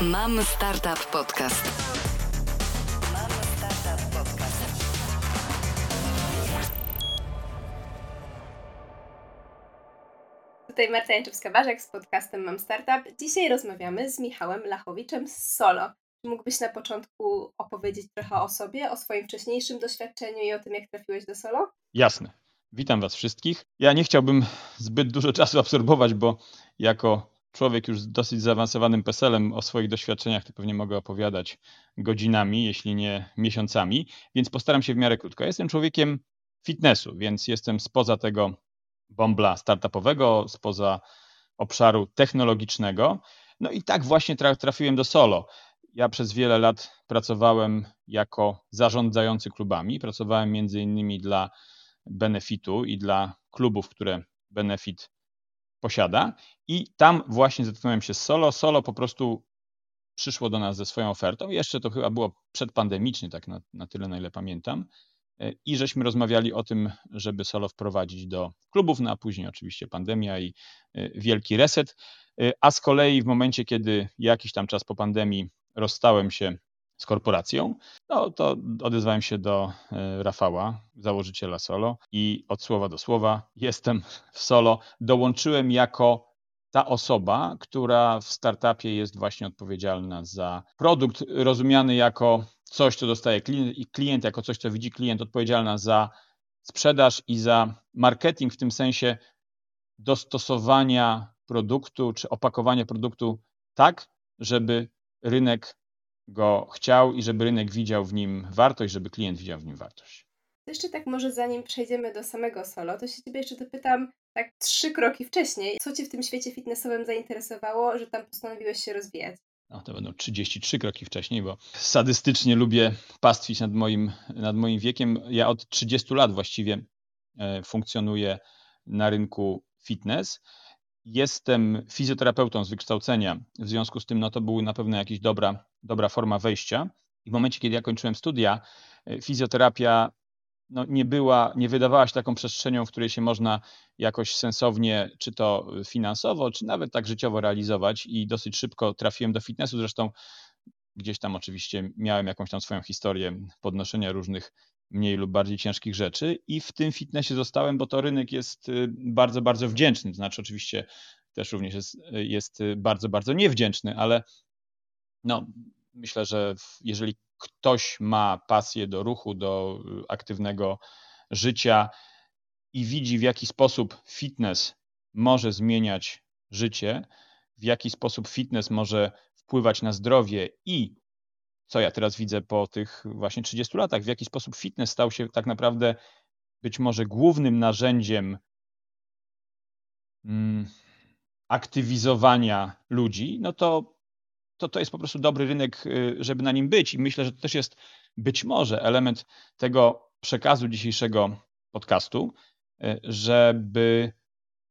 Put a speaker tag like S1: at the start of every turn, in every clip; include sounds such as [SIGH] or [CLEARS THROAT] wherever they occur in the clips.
S1: Mam Startup Podcast. Mam Startup Podcast.
S2: Tutaj Marta Janczewska-Barzek z podcastem Mam Startup. Dzisiaj rozmawiamy z Michałem Lachowiczem z Solo. Czy mógłbyś na początku opowiedzieć trochę o sobie, o swoim wcześniejszym doświadczeniu i o tym, jak trafiłeś do Solo?
S3: Jasne. Witam Was wszystkich. Ja nie chciałbym zbyt dużo czasu absorbować, bo jako człowiek już z dosyć zaawansowanym PESEL-em o swoich doświadczeniach to pewnie mogę opowiadać godzinami, jeśli nie miesiącami, więc postaram się w miarę krótko. Jestem człowiekiem fitnessu, więc jestem spoza tego bombla startupowego, spoza obszaru technologicznego. No i tak właśnie trafiłem do solo. Ja przez wiele lat pracowałem jako zarządzający klubami. Pracowałem między innymi dla Benefitu i dla klubów, które Benefit posiada. I tam właśnie zetknąłem się z Solo. Solo po prostu przyszło do nas ze swoją ofertą. Jeszcze to chyba było przedpandemicznie, tak na, na tyle, na ile pamiętam. I żeśmy rozmawiali o tym, żeby Solo wprowadzić do klubów, no a później oczywiście pandemia i wielki reset. A z kolei w momencie, kiedy jakiś tam czas po pandemii rozstałem się z korporacją, no to odezwałem się do Rafała, założyciela Solo i od słowa do słowa jestem w Solo. Dołączyłem jako ta osoba, która w startupie jest właśnie odpowiedzialna za produkt rozumiany jako coś, co dostaje klient i klient jako coś, co widzi klient, odpowiedzialna za sprzedaż i za marketing w tym sensie dostosowania produktu czy opakowania produktu tak, żeby rynek go chciał i żeby rynek widział w nim wartość, żeby klient widział w nim wartość.
S2: Jeszcze tak może zanim przejdziemy do samego solo, to się ciebie jeszcze dopytam tak trzy kroki wcześniej. Co cię w tym świecie fitnessowym zainteresowało, że tam postanowiłeś się rozwijać?
S3: No, to będą 33 kroki wcześniej, bo sadystycznie lubię pastwić nad moim, nad moim wiekiem. Ja od 30 lat właściwie funkcjonuję na rynku fitness. Jestem fizjoterapeutą z wykształcenia, w związku z tym no to była na pewno jakaś dobra, dobra forma wejścia. I w momencie, kiedy ja kończyłem studia, fizjoterapia no, nie była, nie wydawała się taką przestrzenią, w której się można jakoś sensownie, czy to finansowo, czy nawet tak życiowo realizować i dosyć szybko trafiłem do fitnessu, zresztą gdzieś tam oczywiście miałem jakąś tam swoją historię podnoszenia różnych mniej lub bardziej ciężkich rzeczy i w tym fitnessie zostałem, bo to rynek jest bardzo, bardzo wdzięczny, to znaczy oczywiście też również jest, jest bardzo, bardzo niewdzięczny, ale no, myślę, że jeżeli ktoś ma pasję do ruchu, do aktywnego życia i widzi, w jaki sposób fitness może zmieniać życie, w jaki sposób fitness może wpływać na zdrowie i co ja teraz widzę po tych właśnie 30 latach, w jaki sposób fitness stał się tak naprawdę być może głównym narzędziem aktywizowania ludzi, no to to, to jest po prostu dobry rynek, żeby na nim być. I myślę, że to też jest być może element tego przekazu dzisiejszego podcastu, żeby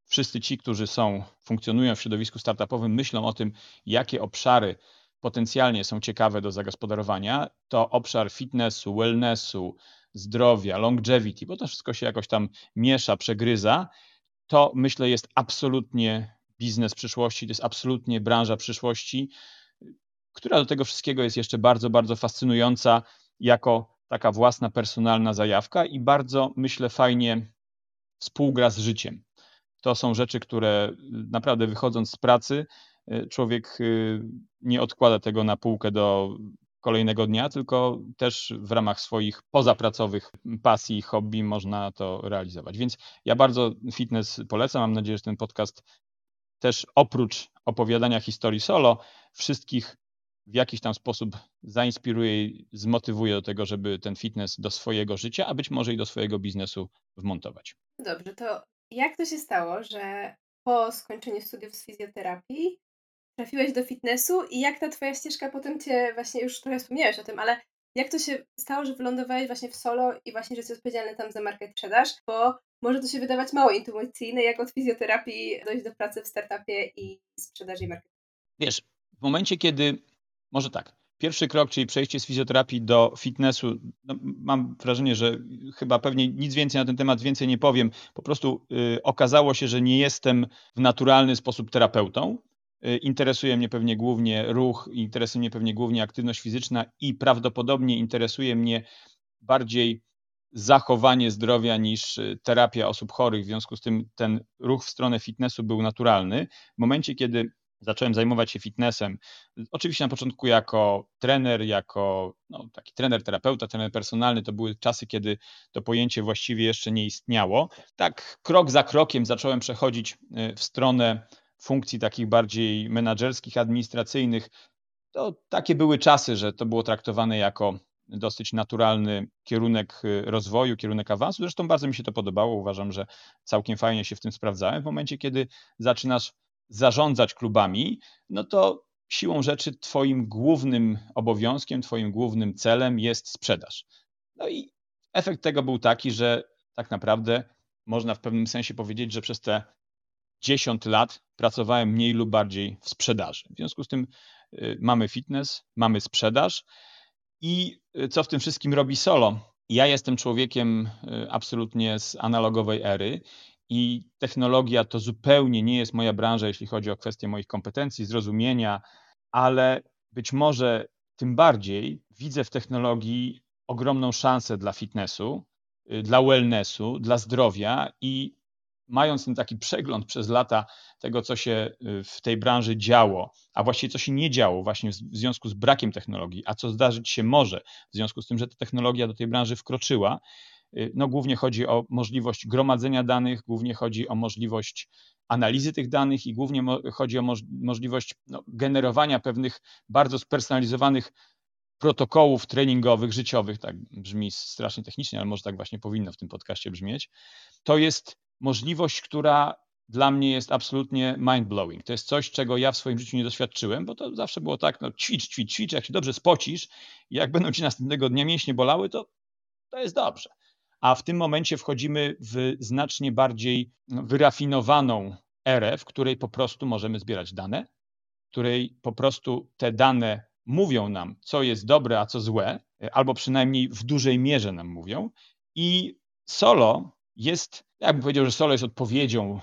S3: wszyscy ci, którzy są, funkcjonują w środowisku startupowym, myślą o tym, jakie obszary potencjalnie są ciekawe do zagospodarowania, to obszar fitnessu, wellnessu, zdrowia, longevity, bo to wszystko się jakoś tam miesza, przegryza, to myślę jest absolutnie biznes przyszłości, to jest absolutnie branża przyszłości, która do tego wszystkiego jest jeszcze bardzo, bardzo fascynująca jako taka własna, personalna zajawka i bardzo, myślę, fajnie współgra z życiem. To są rzeczy, które naprawdę wychodząc z pracy, człowiek nie odkłada tego na półkę do kolejnego dnia, tylko też w ramach swoich pozapracowych pasji, hobby można to realizować. Więc ja bardzo fitness polecam. Mam nadzieję, że ten podcast też oprócz opowiadania historii solo, wszystkich w jakiś tam sposób zainspiruje i zmotywuje do tego, żeby ten fitness do swojego życia, a być może i do swojego biznesu wmontować.
S2: Dobrze, to jak to się stało, że po skończeniu studiów z fizjoterapii trafiłeś do fitnessu i jak ta twoja ścieżka potem cię, właśnie już trochę wspomniałeś o tym, ale jak to się stało, że wylądowałeś właśnie w solo i właśnie, że jesteś odpowiedzialny tam za markę sprzedaż, bo może to się wydawać mało intuicyjne, jak od fizjoterapii dojść do pracy w startupie i sprzedaży i marketingu.
S3: Wiesz, w momencie, kiedy może tak. Pierwszy krok, czyli przejście z fizjoterapii do fitnessu, no, mam wrażenie, że chyba pewnie nic więcej na ten temat więcej nie powiem. Po prostu y, okazało się, że nie jestem w naturalny sposób terapeutą. Y, interesuje mnie pewnie głównie ruch, interesuje mnie pewnie głównie aktywność fizyczna i prawdopodobnie interesuje mnie bardziej zachowanie zdrowia niż y, terapia osób chorych. W związku z tym ten ruch w stronę fitnessu był naturalny. W momencie, kiedy zacząłem zajmować się fitnessem, oczywiście na początku jako trener, jako no, taki trener, terapeuta, trener personalny, to były czasy, kiedy to pojęcie właściwie jeszcze nie istniało. Tak krok za krokiem zacząłem przechodzić y, w stronę funkcji takich bardziej menedżerskich, administracyjnych. To takie były czasy, że to było traktowane jako dosyć naturalny kierunek y, rozwoju, kierunek awansu. Zresztą bardzo mi się to podobało. Uważam, że całkiem fajnie się w tym sprawdzałem. W momencie, kiedy zaczynasz zarządzać klubami, no to siłą rzeczy Twoim głównym obowiązkiem, Twoim głównym celem jest sprzedaż. No i efekt tego był taki, że tak naprawdę można w pewnym sensie powiedzieć, że przez te 10 lat pracowałem mniej lub bardziej w sprzedaży. W związku z tym y, mamy fitness, mamy sprzedaż i y, co w tym wszystkim robi solo? Ja jestem człowiekiem y, absolutnie z analogowej ery i technologia to zupełnie nie jest moja branża, jeśli chodzi o kwestie moich kompetencji, zrozumienia, ale być może tym bardziej widzę w technologii ogromną szansę dla fitnessu, dla wellnessu, dla zdrowia i mając ten taki przegląd przez lata tego, co się y, w tej branży działo, a właściwie co się nie działo właśnie w związku z brakiem technologii, a co zdarzyć się może w związku z tym, że ta technologia do tej branży wkroczyła, y, no głównie chodzi o możliwość gromadzenia danych, głównie chodzi o możliwość analizy tych danych i głównie chodzi o moż możliwość no, generowania pewnych bardzo spersonalizowanych protokołów treningowych, życiowych, tak brzmi strasznie technicznie, ale może tak właśnie powinno w tym podcaście brzmieć. To jest możliwość, która dla mnie jest absolutnie mind-blowing. To jest coś, czego ja w swoim życiu nie doświadczyłem, bo to zawsze było tak, no ćwicz, ćwicz, ćwicz, jak się dobrze spocisz jak będą ci następnego dnia mięśnie bolały, to, to jest dobrze. A w tym momencie wchodzimy w znacznie bardziej no, wyrafinowaną erę, w której po prostu możemy zbierać dane, w której po prostu te dane mówią nam, co jest dobre, a co złe, albo przynajmniej w dużej mierze nam mówią. I solo jest, jakbym powiedział, że solo jest odpowiedzią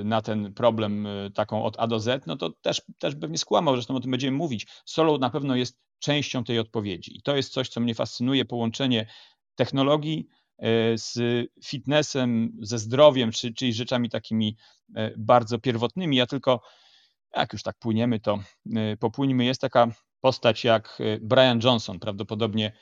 S3: y, na ten problem y, taką od A do Z, no to też, też pewnie skłamał, zresztą o tym będziemy mówić. Solo na pewno jest częścią tej odpowiedzi i to jest coś, co mnie fascynuje, połączenie technologii y, z fitnessem, ze zdrowiem, czy, czyli rzeczami takimi bardzo pierwotnymi. Ja tylko, jak już tak płyniemy, to popłyniemy. Jest taka postać jak Brian Johnson, prawdopodobnie,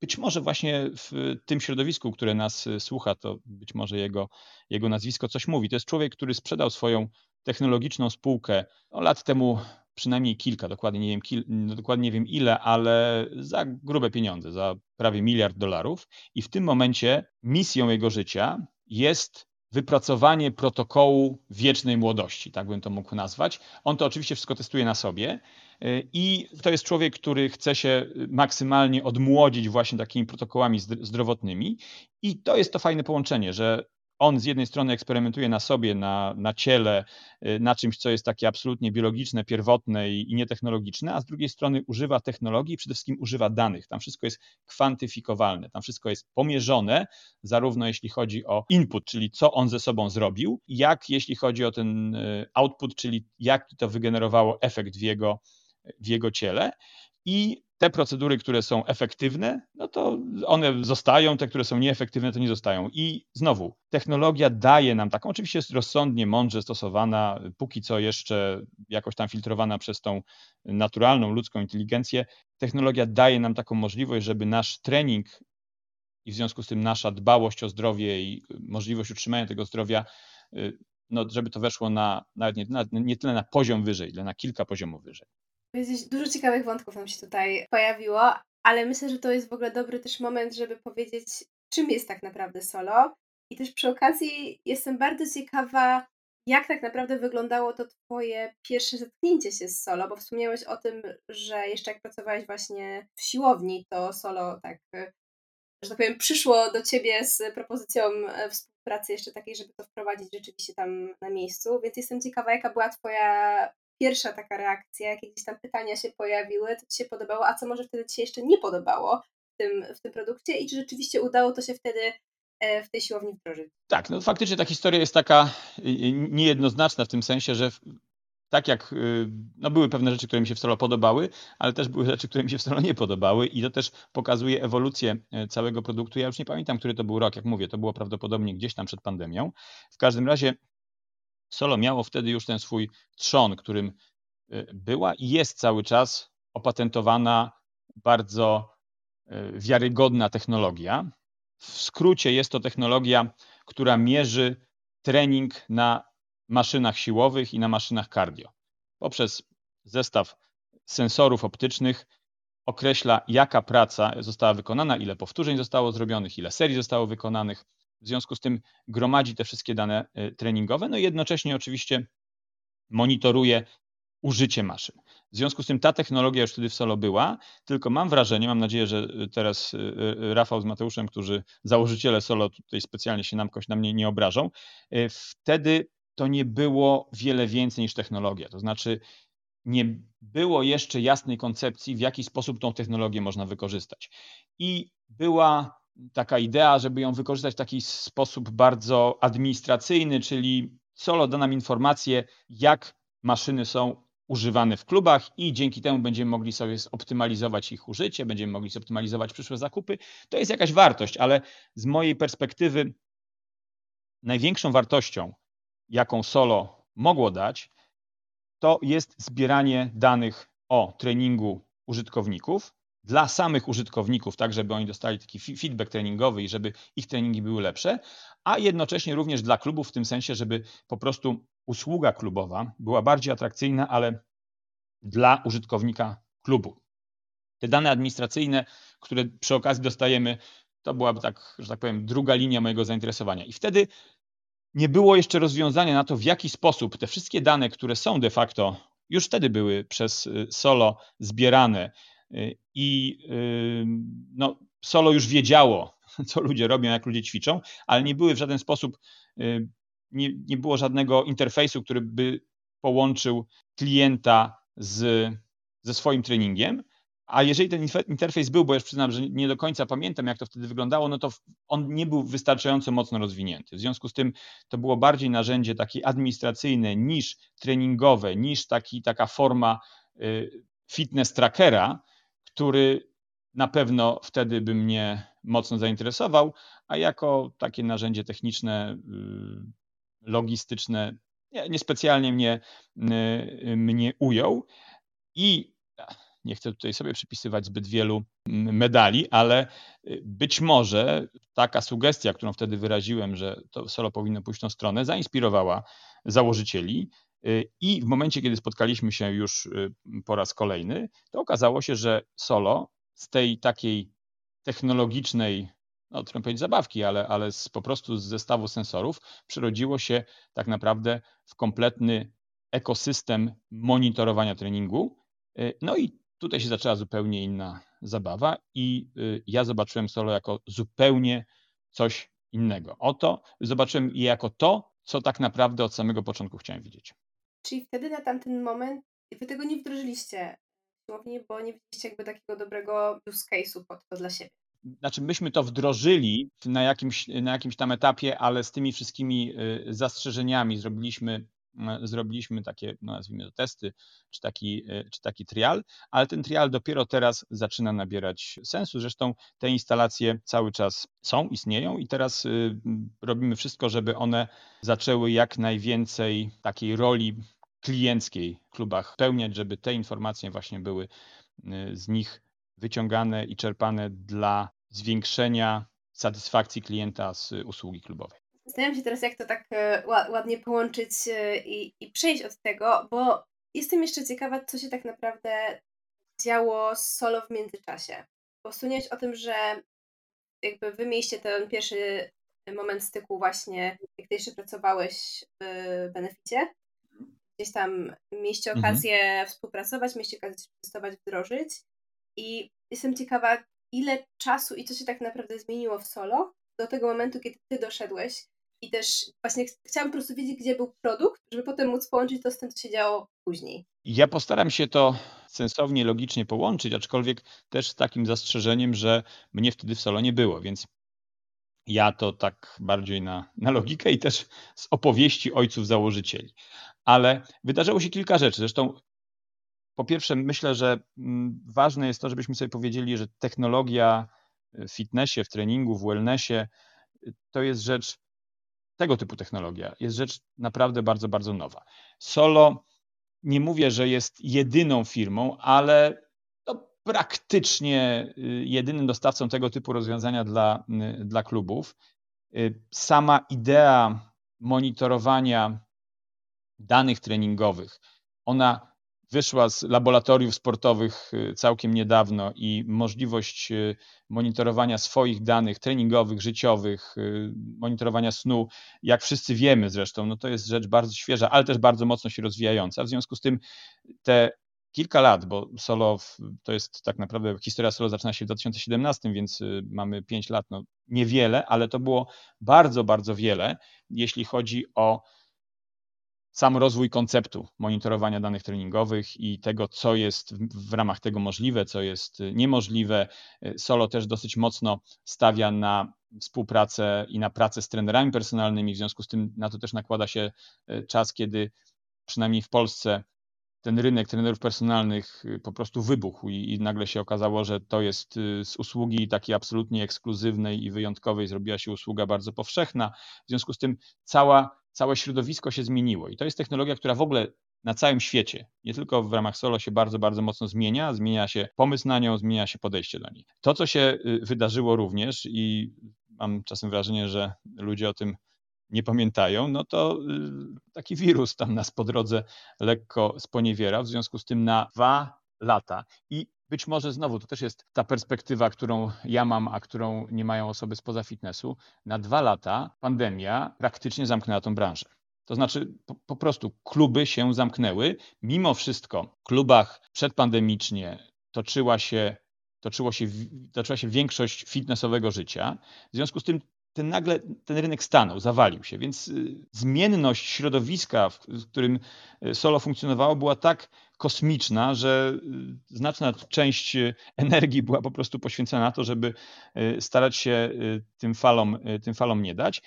S3: być może właśnie w tym środowisku, które nas y, słucha, to być może jego, jego nazwisko coś mówi. To jest człowiek, który sprzedał swoją technologiczną spółkę no, lat temu przynajmniej kilka, dokładnie nie, wiem, kil, no, dokładnie nie wiem ile, ale za grube pieniądze, za prawie miliard dolarów. I w tym momencie misją jego życia jest wypracowanie protokołu wiecznej młodości, tak bym to mógł nazwać. On to oczywiście wszystko testuje na sobie y, i to jest człowiek, który chce się maksymalnie odmłodzić właśnie takimi protokołami zdrowotnymi i to jest to fajne połączenie, że on z jednej strony eksperymentuje na sobie, na, na ciele, y, na czymś, co jest takie absolutnie biologiczne, pierwotne i, i nietechnologiczne, a z drugiej strony używa technologii przede wszystkim używa danych. Tam wszystko jest kwantyfikowalne, tam wszystko jest pomierzone, zarówno jeśli chodzi o input, czyli co on ze sobą zrobił, jak jeśli chodzi o ten y, output, czyli jaki to wygenerowało efekt w jego, w jego ciele. I te procedury, które są efektywne, no to one zostają, te, które są nieefektywne, to nie zostają. I znowu, technologia daje nam taką, oczywiście jest rozsądnie, mądrze stosowana, póki co jeszcze jakoś tam filtrowana przez tą naturalną ludzką inteligencję. Technologia daje nam taką możliwość, żeby nasz trening i w związku z tym nasza dbałość o zdrowie i możliwość utrzymania tego zdrowia, y, no, żeby to weszło na, nawet nie, na, nie tyle na poziom wyżej, ile na kilka poziomów wyżej.
S2: Dużo ciekawych wątków nam się tutaj pojawiło, ale myślę, że to jest w ogóle dobry też moment, żeby powiedzieć, czym jest tak naprawdę solo. I też przy okazji jestem bardzo ciekawa, jak tak naprawdę wyglądało to Twoje pierwsze zetknięcie się z solo, bo wspomniałeś o tym, że jeszcze jak pracowałeś właśnie w siłowni, to solo tak, że tak powiem, przyszło do Ciebie z propozycją e, współpracy jeszcze takiej, żeby to wprowadzić rzeczywiście tam na miejscu, więc jestem ciekawa, jaka była Twoja pierwsza taka reakcja, jakie gdzieś tam pytania się pojawiły, co Ci się podobało, a co może wtedy Ci się jeszcze nie podobało w tym, w tym produkcie i czy rzeczywiście udało to się wtedy e, w tej siłowni wdrożyć.
S3: Tak, no faktycznie ta historia jest taka niejednoznaczna w tym sensie, że tak jak y, no były pewne rzeczy, które mi się w solo podobały, ale też były rzeczy, które mi się w solo nie podobały i to też pokazuje ewolucję e, całego produktu. Ja już nie pamiętam, który to był rok, jak mówię, to było prawdopodobnie gdzieś tam przed pandemią. W każdym razie solo miało wtedy już ten swój trzon, którym e, była i jest cały czas opatentowana bardzo e, wiarygodna technologia. W skrócie jest to technologia, która mierzy trening na maszynach siłowych i na maszynach cardio. Poprzez zestaw sensorów optycznych określa, jaka praca została wykonana, ile powtórzeń zostało zrobionych, ile serii zostało wykonanych. W związku z tym gromadzi te wszystkie dane y, treningowe, no i jednocześnie oczywiście monitoruje użycie maszyn. W związku z tym ta technologia już wtedy w solo była, tylko mam wrażenie, mam nadzieję, że teraz y, y, Rafał z Mateuszem, którzy założyciele solo tutaj specjalnie się nam, na mnie nie obrażą, wtedy to nie było wiele więcej niż technologia. To znaczy, nie było jeszcze jasnej koncepcji, w jaki sposób tą technologię można wykorzystać. I była taka idea, żeby ją wykorzystać w taki sposób bardzo administracyjny, czyli solo da nam informację, jak maszyny są używane w klubach i dzięki temu będziemy mogli sobie zoptymalizować ich użycie, będziemy mogli zoptymalizować przyszłe zakupy. To jest jakaś wartość, ale z mojej perspektywy największą wartością jaką solo mogło dać, to jest zbieranie danych o treningu użytkowników dla samych użytkowników, tak żeby oni dostali taki feedback treningowy i żeby ich treningi były lepsze, a jednocześnie również dla klubów w tym sensie, żeby po prostu usługa klubowa była bardziej atrakcyjna, ale dla użytkownika klubu. Te dane administracyjne, które przy okazji dostajemy, to byłaby tak, że tak powiem, druga linia mojego zainteresowania. I wtedy nie było jeszcze rozwiązania na to, w jaki sposób te wszystkie dane, które są de facto, już wtedy były przez y, Solo zbierane i y, no, Solo już wiedziało, [LAUGHS] co ludzie robią, jak ludzie ćwiczą, ale nie były w żaden sposób, nie, nie było żadnego interfejsu, który by połączył klienta z, ze swoim treningiem. A jeżeli ten interfejs był, bo już przyznam, że nie do końca pamiętam, jak to wtedy wyglądało, no to on nie był wystarczająco mocno rozwinięty. W związku z tym to było bardziej narzędzie takie administracyjne niż treningowe, niż taki, taka forma y, fitness trackera, który na pewno wtedy by mnie mocno zainteresował, a jako takie narzędzie techniczne, y, logistyczne niespecjalnie mnie, y, mnie ujął. I nie chcę tutaj sobie przypisywać zbyt wielu medali, ale y, być może taka sugestia, którą wtedy wyraziłem, że to solo powinno pójść w tą stronę, zainspirowała założycieli. Y, I w momencie, kiedy spotkaliśmy się już y, po raz kolejny, to okazało się, że solo z tej takiej technologicznej, no trudno powiedzieć zabawki, ale, ale z, po prostu z zestawu sensorów przerodziło się tak naprawdę w kompletny ekosystem monitorowania treningu. No i Tutaj się zaczęła zupełnie inna zabawa i y, ja zobaczyłem solo jako zupełnie coś innego. Oto zobaczyłem je jako to, co tak naprawdę od samego początku chciałem widzieć.
S2: Czyli wtedy na tamten moment wy tego nie wdrożyliście siłowni, bo nie widzieliście jakby takiego dobrego use case'u pod to dla siebie.
S3: Znaczy, myśmy to wdrożyli na jakimś, na jakimś tam etapie, ale z tymi wszystkimi y, zastrzeżeniami zrobiliśmy zrobiliśmy takie, no nazwijmy to testy, czy taki, e, czy taki trial, ale ten trial dopiero teraz zaczyna nabierać sensu. Zresztą te instalacje cały czas są, istnieją i teraz robimy wszystko, żeby one zaczęły jak najwięcej takiej roli klienckiej w klubach pełniać, żeby te informacje właśnie były y, z nich wyciągane i czerpane dla zwiększenia satysfakcji klienta z usługi klubowej.
S2: Zastanawiam się teraz, jak to tak e, ładnie połączyć e, i, i przejść od tego, bo jestem jeszcze ciekawa, co się tak naprawdę działo z solo w międzyczasie. Wspomniałeś o tym, że jakby wy mieliście ten pierwszy moment styku właśnie, jak ty jeszcze pracowałeś w Beneficie. Gdzieś tam mieliście mhm. okazję mhm. współpracować, mieliście okazję testować, wdrożyć. I jestem ciekawa, ile czasu i co się tak naprawdę zmieniło w solo do tego momentu, kiedy ty doszedłeś i też właśnie chciałam po prostu wiedzieć, gdzie był produkt, żeby potem móc połączyć to z tym, co się działo później.
S3: Ja postaram się to sensownie, logicznie połączyć, aczkolwiek też z takim zastrzeżeniem, że mnie wtedy w solo nie było, więc ja to tak bardziej na, na logikę i też z opowieści ojców założycieli. Ale wydarzyło się kilka rzeczy. Zresztą po pierwsze, myślę, że mm, ważne jest to, żebyśmy sobie powiedzieli, że technologia w fitnessie, w treningu, w wellnessie to jest rzecz, tego typu technologia jest rzecz naprawdę bardzo, bardzo nowa. Solo nie mówię, że jest jedyną firmą, ale no, praktycznie y, jedynym dostawcą tego typu rozwiązania dla, y, dla klubów. Y, sama idea monitorowania danych treningowych, ona wyszła z laboratoriów sportowych y, całkiem niedawno i możliwość y, monitorowania swoich danych treningowych, życiowych, y, monitorowania snu, jak wszyscy wiemy zresztą, no to jest rzecz bardzo świeża, ale też bardzo mocno się rozwijająca. W związku z tym te kilka lat, bo solo to jest tak naprawdę historia solo zaczyna się w 2017, więc mamy 5 lat, no niewiele, ale to było bardzo, bardzo wiele, jeśli chodzi o sam rozwój konceptu monitorowania danych treningowych i tego, co jest w, ramach tego możliwe, co jest niemożliwe. Solo też dosyć mocno stawia na współpracę i na pracę z trenerami personalnymi, w związku z tym na to też nakłada się e, czas, kiedy przynajmniej w Polsce ten rynek trenerów personalnych po prostu wybuchł i, i, nagle się okazało, że to jest z usługi takiej absolutnie ekskluzywnej i wyjątkowej zrobiła się usługa bardzo powszechna. W związku z tym cała całe środowisko się zmieniło. I to jest technologia, która w ogóle na całym świecie, nie tylko w ramach solo, się bardzo, bardzo mocno zmienia. Zmienia się pomysł na nią, zmienia się podejście do niej. To, co się y, wydarzyło również, i mam czasem wrażenie, że ludzie o tym nie pamiętają, no to y, taki wirus tam nas po drodze lekko sponiewiera. W związku z tym na dwa lata i być może znowu to też jest ta perspektywa, którą ja mam, a którą nie mają osoby spoza fitnessu. Na dwa lata pandemia praktycznie zamknęła tą branżę. To znaczy po, po, prostu kluby się zamknęły. Mimo wszystko w klubach przedpandemicznie toczyła się, toczyło się, toczyła się większość fitnessowego życia. W związku z tym ten nagle ten rynek stanął, zawalił się, więc y, zmienność środowiska, w, którym y, solo funkcjonowało, była tak kosmiczna, że y, znaczna część energii była po prostu poświęcona na to, żeby starać się tym falom, tym falom nie dać.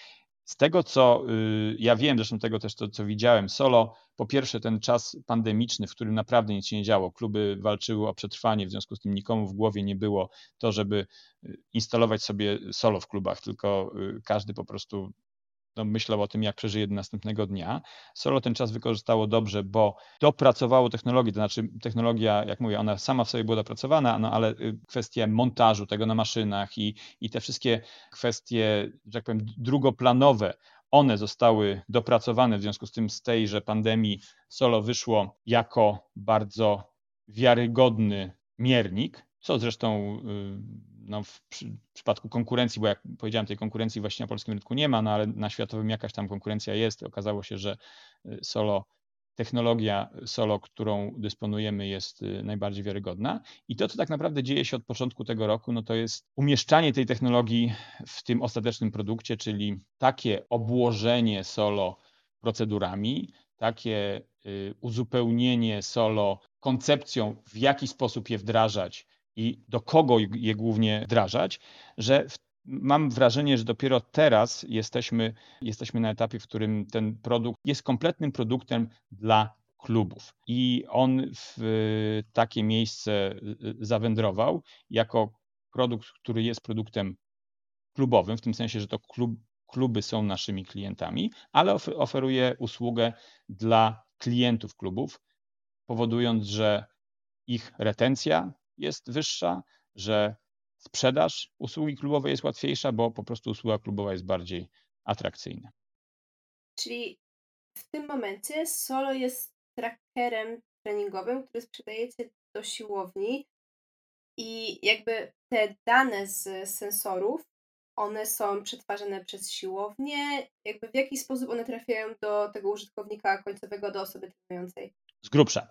S3: Z tego, co y, ja wiem, zresztą tego też, to, co widziałem, solo, po pierwsze ten czas pandemiczny, w którym naprawdę nic się nie działo, kluby walczyły o przetrwanie, w związku z tym nikomu w głowie nie było to, żeby y, instalować sobie solo w klubach, tylko y, każdy po prostu no, myślał o tym, jak przeżyje następnego dnia. Solo ten czas wykorzystało dobrze, bo dopracowało technologię, to znaczy technologia, jak mówię, ona sama w sobie była dopracowana, no, ale y, kwestie montażu tego na maszynach i, i te wszystkie kwestie, że tak powiem, drugoplanowe, one zostały dopracowane, w związku z tym z tejże pandemii Solo wyszło jako bardzo wiarygodny miernik, co zresztą y, no w, przy, w przypadku konkurencji, bo jak powiedziałem, tej konkurencji właśnie na polskim rynku nie ma, no ale na światowym jakaś tam konkurencja jest. Okazało się, że y, solo, technologia solo, którą dysponujemy, jest y, najbardziej wiarygodna. I to, co tak naprawdę dzieje się od początku tego roku, no to jest umieszczanie tej technologii w tym ostatecznym produkcie, czyli takie obłożenie solo procedurami, takie y, uzupełnienie solo koncepcją, w jaki sposób je wdrażać, i do kogo je głównie wdrażać, że w, mam wrażenie, że dopiero teraz jesteśmy, jesteśmy na etapie, w którym ten produkt jest kompletnym produktem dla klubów. I on w takie miejsce y, zawędrował jako produkt, który jest produktem klubowym, w tym sensie, że to klub, kluby są naszymi klientami, ale oferuje usługę dla klientów klubów, powodując, że ich retencja jest wyższa, że sprzedaż usługi klubowej jest łatwiejsza, bo po prostu usługa klubowa jest bardziej atrakcyjna.
S2: Czyli w tym momencie Solo jest trackerem treningowym, który sprzedajecie do siłowni i jakby te dane z sensorów, one są przetwarzane przez siłownię, jakby w jaki sposób one trafiają do tego użytkownika końcowego, do osoby trenującej?
S3: Z grubsza.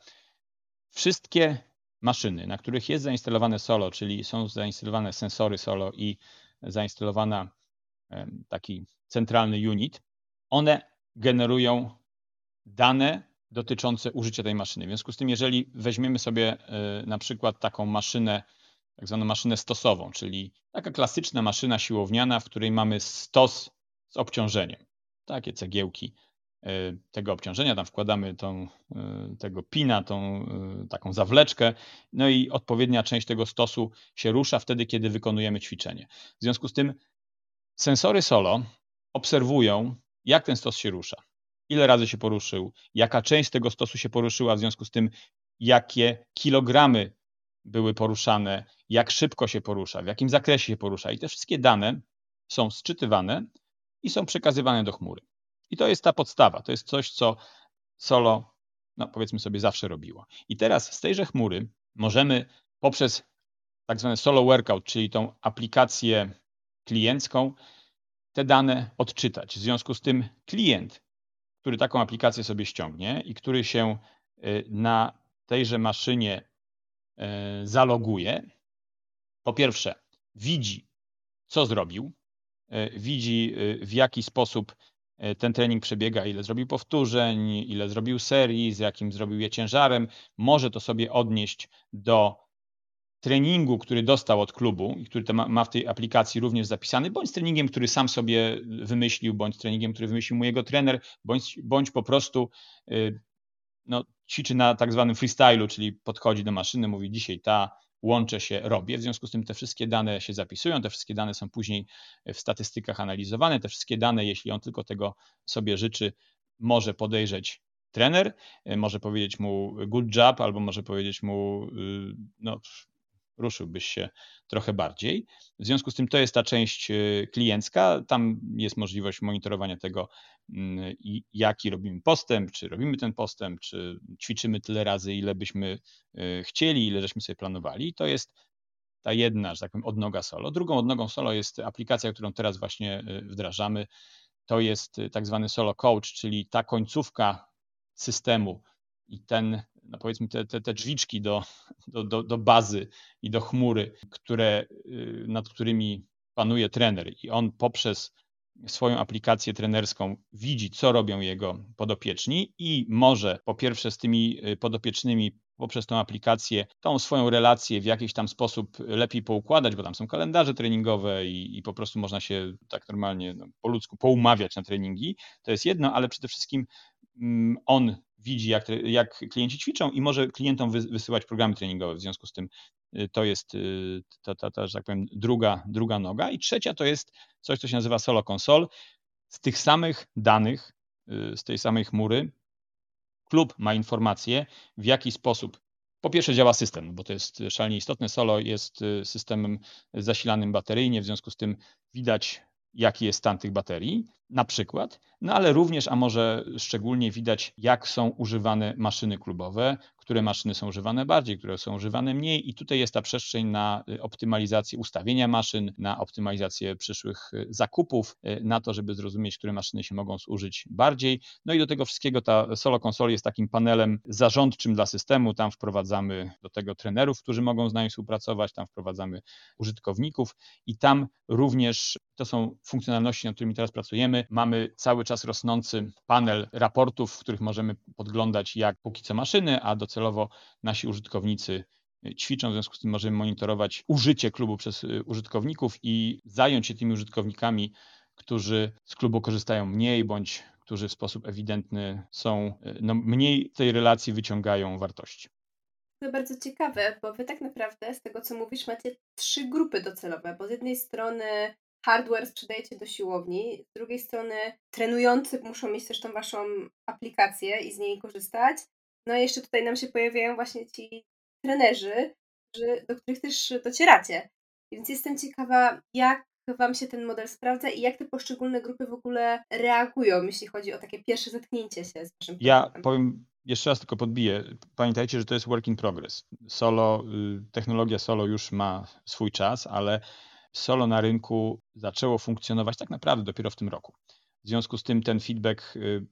S3: Wszystkie maszyny, na których jest zainstalowane Solo, czyli są zainstalowane sensory Solo i zainstalowana taki centralny unit, one generują dane dotyczące użycia tej maszyny. W związku z tym, jeżeli weźmiemy sobie e, na przykład taką maszynę, tak zwaną maszynę stosową, czyli taka klasyczna maszyna siłowniana, w której mamy stos z obciążeniem, takie cegiełki tego obciążenia, tam wkładamy tą, tego pina, tą taką zawleczkę, no i odpowiednia część tego stosu się rusza wtedy, kiedy wykonujemy ćwiczenie. W związku z tym sensory solo obserwują, jak ten stos się rusza, ile razy się poruszył, jaka część tego stosu się poruszyła, w związku z tym, jakie kilogramy były poruszane, jak szybko się porusza, w jakim zakresie się porusza. I te wszystkie dane są sczytywane i są przekazywane do chmury. I to jest ta podstawa, to jest coś, co solo, no powiedzmy sobie, zawsze robiło. I teraz z tejże chmury możemy poprzez tak zwany solo workout, czyli tą aplikację kliencką, te dane odczytać. W związku z tym klient, który taką aplikację sobie ściągnie i który się y, na tejże maszynie y, zaloguje, po pierwsze widzi, co zrobił, y, widzi w jaki sposób ten trening przebiega, ile zrobił powtórzeń, ile zrobił serii, z jakim zrobił je ciężarem, może to sobie odnieść do treningu, który dostał od klubu i który ma w tej aplikacji również zapisany, bądź treningiem, który sam sobie wymyślił, bądź treningiem, który wymyślił mu jego trener, bądź, bądź po prostu y, no, ćwiczy na tak zwanym freestylu, czyli podchodzi do maszyny, mówi dzisiaj ta, łączę się, robię. W związku z tym te wszystkie dane się zapisują, te wszystkie dane są później w statystykach analizowane, te wszystkie dane, jeśli on tylko tego sobie życzy, może podejrzeć trener, może powiedzieć mu good job, albo może powiedzieć mu y, no, ruszyłbyś się trochę bardziej. W związku z tym to jest ta część e, kliencka. Tam jest możliwość monitorowania tego, mm, jaki robimy postęp, czy robimy ten postęp, czy ćwiczymy tyle razy, ile byśmy e, chcieli, ile żeśmy sobie planowali. To jest ta jedna, że tak powiem, odnoga solo. Drugą odnogą solo jest aplikacja, którą teraz właśnie e, wdrażamy. To jest tak zwany solo coach, czyli ta końcówka systemu i ten no powiedzmy te, te, te drzwiczki do, do, do, do bazy i do chmury, które, y, nad którymi panuje trener i on poprzez swoją aplikację trenerską widzi, co robią jego podopieczni i może po pierwsze z tymi y, podopiecznymi poprzez tą aplikację tą swoją relację w jakiś tam sposób lepiej poukładać, bo tam są kalendarze treningowe i, i po prostu można się tak normalnie no, po ludzku poumawiać na treningi. To jest jedno, ale przede wszystkim mm, on widzi, jak, jak klienci ćwiczą i może klientom wysyłać programy treningowe. W związku z tym y, to jest y, ta, ta, ta, że tak powiem, druga, druga noga. I trzecia to jest coś, co się nazywa Solo Console. Z tych samych danych, y, z tej samej chmury, klub ma informacje, w jaki sposób po pierwsze działa system, bo to jest szalenie istotne. Solo jest systemem zasilanym bateryjnie, w związku z tym widać jaki jest stan tych baterii, na przykład, no ale również, a może szczególnie widać, jak są używane maszyny klubowe, które maszyny są używane bardziej, które są używane mniej i tutaj jest ta przestrzeń na y, optymalizację ustawienia maszyn, na optymalizację przyszłych y, zakupów, y, na to, żeby zrozumieć, które maszyny się mogą zużyć bardziej. No i do tego wszystkiego ta Solo Console jest takim panelem zarządczym dla systemu, tam wprowadzamy do tego trenerów, którzy mogą z nami współpracować, tam wprowadzamy użytkowników i tam również to są funkcjonalności, nad którymi teraz pracujemy. Mamy cały czas rosnący panel raportów, w których możemy podglądać, jak póki co maszyny, a docelowo nasi użytkownicy ćwiczą, w związku z tym możemy monitorować użycie klubu przez y, użytkowników i zająć się tymi użytkownikami, którzy z klubu korzystają mniej bądź którzy w sposób ewidentny są, y, no, mniej tej relacji wyciągają wartości.
S2: To bardzo ciekawe, bo wy tak naprawdę z tego co mówisz macie trzy grupy docelowe, bo z jednej strony hardware sprzedajecie do siłowni, z drugiej strony trenujący muszą mieć też tą waszą aplikację i z niej korzystać. No i jeszcze tutaj nam się pojawiają właśnie ci trenerzy, do których też docieracie. Więc jestem ciekawa, jak Wam się ten model sprawdza i jak te poszczególne grupy w ogóle reagują, jeśli chodzi o takie pierwsze zetknięcie się z Waszym
S3: Ja produktem. powiem jeszcze raz tylko podbiję. Pamiętajcie, że to jest work in progress. Solo, y, technologia solo już ma swój czas, ale solo na rynku zaczęło funkcjonować tak naprawdę dopiero w tym roku. W związku z tym ten feedback y,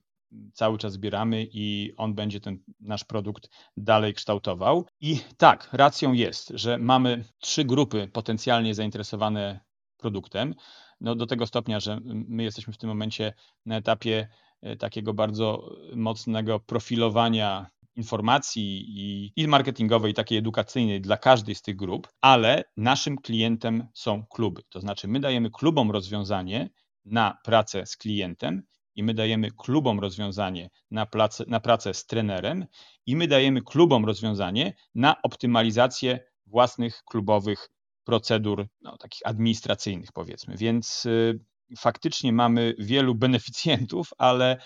S3: cały czas zbieramy i on będzie ten nasz produkt dalej kształtował. I tak, racją jest, że mamy trzy grupy potencjalnie zainteresowane produktem. No do tego stopnia, że my jesteśmy w tym momencie na etapie y, takiego bardzo mocnego profilowania informacji i, i marketingowej, i takiej edukacyjnej dla każdej z tych grup, ale naszym klientem są kluby. To znaczy, my dajemy klubom rozwiązanie na pracę z klientem i my dajemy klubom rozwiązanie na, pracę, na pracę z trenerem i my dajemy klubom rozwiązanie na optymalizację własnych klubowych procedur, no, takich administracyjnych powiedzmy. Więc y, faktycznie mamy wielu beneficjentów, ale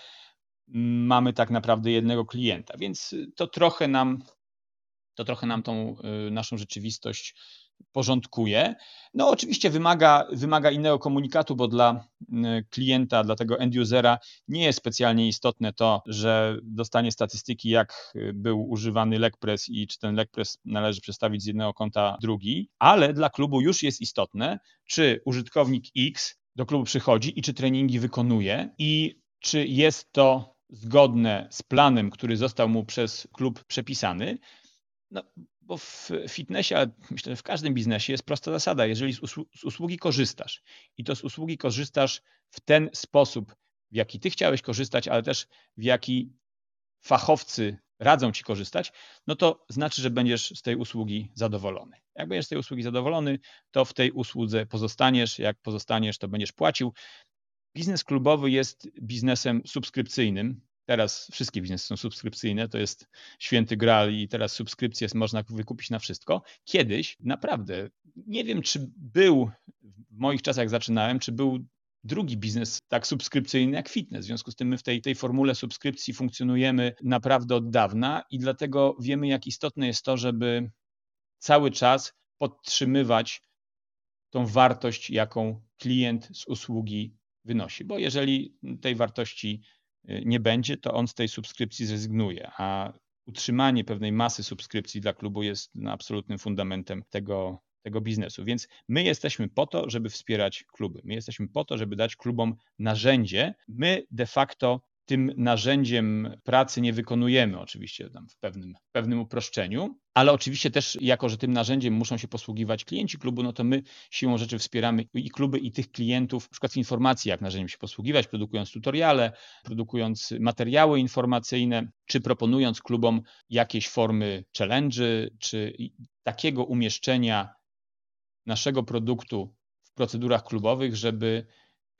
S3: mamy tak naprawdę jednego klienta, więc to trochę nam, to trochę nam tą y, naszą rzeczywistość porządkuje. No oczywiście wymaga, wymaga innego komunikatu, bo dla y, klienta, dla tego end-usera nie jest specjalnie istotne to, że dostanie statystyki, jak był używany LegPress i czy ten LegPress należy przestawić z jednego konta drugi, ale dla klubu już jest istotne, czy użytkownik X do klubu przychodzi i czy treningi wykonuje i czy jest to zgodne z planem, który został mu przez klub przepisany. No, bo w fitnessie, ale myślę, że w każdym biznesie jest prosta zasada. Jeżeli z, z usługi korzystasz i to z usługi korzystasz w ten sposób, w jaki ty chciałeś korzystać, ale też w jaki fachowcy radzą ci korzystać, no to znaczy, że będziesz z tej usługi zadowolony. Jak będziesz z tej usługi zadowolony, to w tej usłudze pozostaniesz. Jak pozostaniesz, to będziesz płacił. Biznes klubowy jest biznesem subskrypcyjnym. Teraz wszystkie biznesy są subskrypcyjne, to jest święty gral i teraz subskrypcję można wykupić na wszystko. Kiedyś naprawdę, nie wiem czy był, w moich czasach zaczynałem, czy był drugi biznes tak subskrypcyjny jak fitness. W związku z tym my w tej, tej formule subskrypcji funkcjonujemy naprawdę od dawna i dlatego wiemy, jak istotne jest to, żeby cały czas podtrzymywać tą wartość, jaką klient z usługi wynosi. Bo jeżeli tej wartości y, nie będzie, to on z tej subskrypcji zrezygnuje, a utrzymanie pewnej masy subskrypcji dla klubu jest absolutnym fundamentem tego, tego biznesu. Więc my jesteśmy po to, żeby wspierać kluby. My jesteśmy po to, żeby dać klubom narzędzie. My de facto tym narzędziem pracy nie wykonujemy, oczywiście w pewnym, pewnym uproszczeniu, ale oczywiście też jako, że tym narzędziem muszą się posługiwać klienci klubu, no to my siłą rzeczy wspieramy i kluby, i tych klientów, na przykład informacji, jak narzędziem się posługiwać, produkując tutoriale, produkując materiały informacyjne, czy proponując klubom jakieś formy challenge, czy takiego umieszczenia naszego produktu w procedurach klubowych, żeby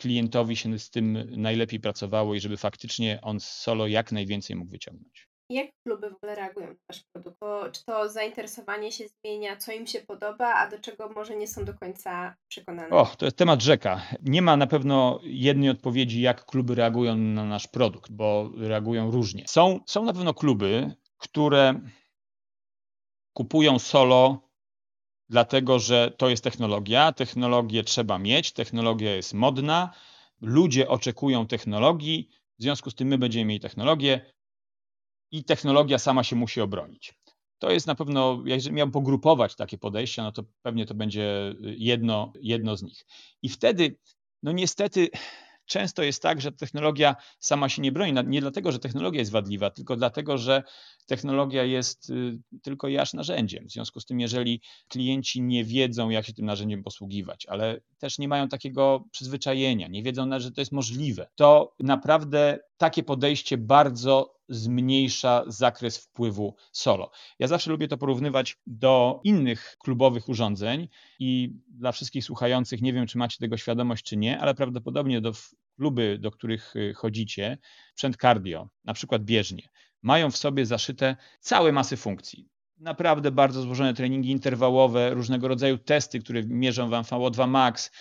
S3: klientowi się z tym najlepiej pracowało i żeby faktycznie on solo jak najwięcej mógł wyciągnąć.
S2: Jak kluby w ogóle reagują na wasz produkt? Bo czy to zainteresowanie się zmienia, co im się podoba, a do czego może nie są do końca przekonane?
S3: O, to jest temat rzeka. Nie ma na pewno jednej odpowiedzi, jak kluby reagują na nasz produkt, bo reagują różnie. Są, są na pewno kluby, które kupują solo dlatego że to jest technologia. Technologię trzeba mieć, technologia jest modna, ludzie oczekują technologii, w związku z tym my będziemy mieli technologię i technologia sama się musi obronić. To jest na pewno, jeżeli miałbym pogrupować takie podejścia, no to pewnie to będzie jedno, jedno z nich. I wtedy, no niestety, często jest tak, że technologia sama się nie broni. Nie dlatego, że technologia jest wadliwa, tylko dlatego, że technologia jest y, tylko i aż narzędziem. W związku z tym, jeżeli klienci nie wiedzą, jak się tym narzędziem posługiwać, ale też nie mają takiego przyzwyczajenia, nie wiedzą, że to jest możliwe, to naprawdę takie podejście bardzo zmniejsza zakres wpływu solo. Ja zawsze lubię to porównywać do innych klubowych urządzeń i dla wszystkich słuchających, nie wiem, czy macie tego świadomość, czy nie, ale prawdopodobnie do kluby, do których y, chodzicie, sprzęt cardio, na przykład bieżnie, mają w sobie zaszyte całe masy funkcji. Naprawdę bardzo złożone treningi interwałowe, różnego rodzaju testy, które mierzą wam VO2 max.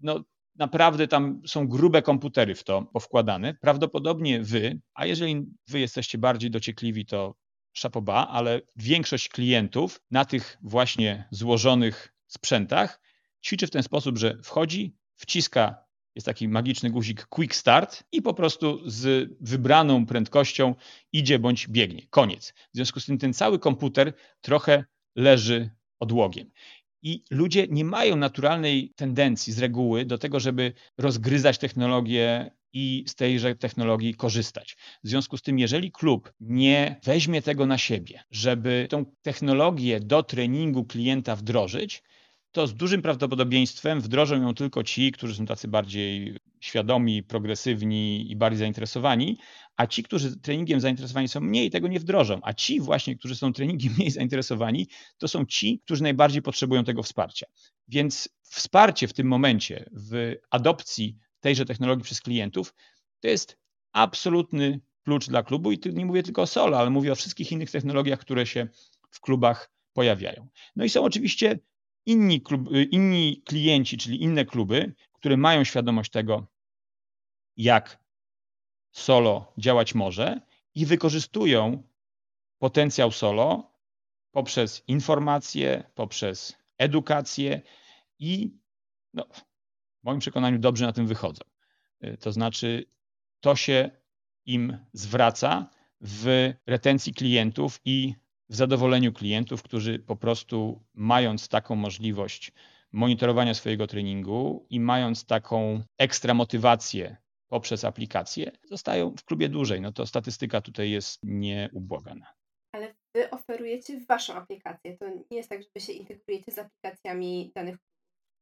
S3: No, naprawdę tam są grube komputery w to powkładane. Prawdopodobnie wy, a jeżeli wy jesteście bardziej dociekliwi, to szapoba, ale większość klientów na tych właśnie złożonych sprzętach ćwiczy w ten sposób, że wchodzi, wciska jest taki magiczny guzik Quick Start i po prostu z wybraną prędkością idzie bądź biegnie. Koniec. W związku z tym ten cały komputer trochę leży odłogiem. I ludzie nie mają naturalnej tendencji z reguły do tego, żeby rozgryzać technologię i z tejże technologii korzystać. W związku z tym, jeżeli klub nie weźmie tego na siebie, żeby tą technologię do treningu klienta wdrożyć, to z dużym prawdopodobieństwem wdrożą ją tylko ci, którzy są tacy bardziej świadomi, progresywni i bardziej zainteresowani, a ci, którzy treningiem zainteresowani są mniej, tego nie wdrożą. A ci właśnie, którzy są treningiem mniej zainteresowani, to są ci, którzy najbardziej potrzebują tego wsparcia. Więc wsparcie w tym momencie w adopcji tejże technologii przez klientów to jest absolutny klucz dla klubu i nie mówię tylko o solo, ale mówię o wszystkich innych technologiach, które się w klubach pojawiają. No i są oczywiście inni, klub, inni klienci, czyli inne kluby, które mają świadomość tego, jak solo działać może i wykorzystują potencjał solo poprzez informacje, poprzez edukację i no, w moim przekonaniu dobrze na tym wychodzą. Y, to znaczy, to się im zwraca w retencji klientów i w zadowoleniu klientów, którzy po prostu mając taką możliwość monitorowania swojego treningu i mając taką ekstra motywację poprzez aplikację, zostają w klubie dłużej. No to statystyka tutaj jest nieubłagana.
S2: Ale wy oferujecie waszą aplikację. To nie jest tak, że wy się integrujecie z aplikacjami danych.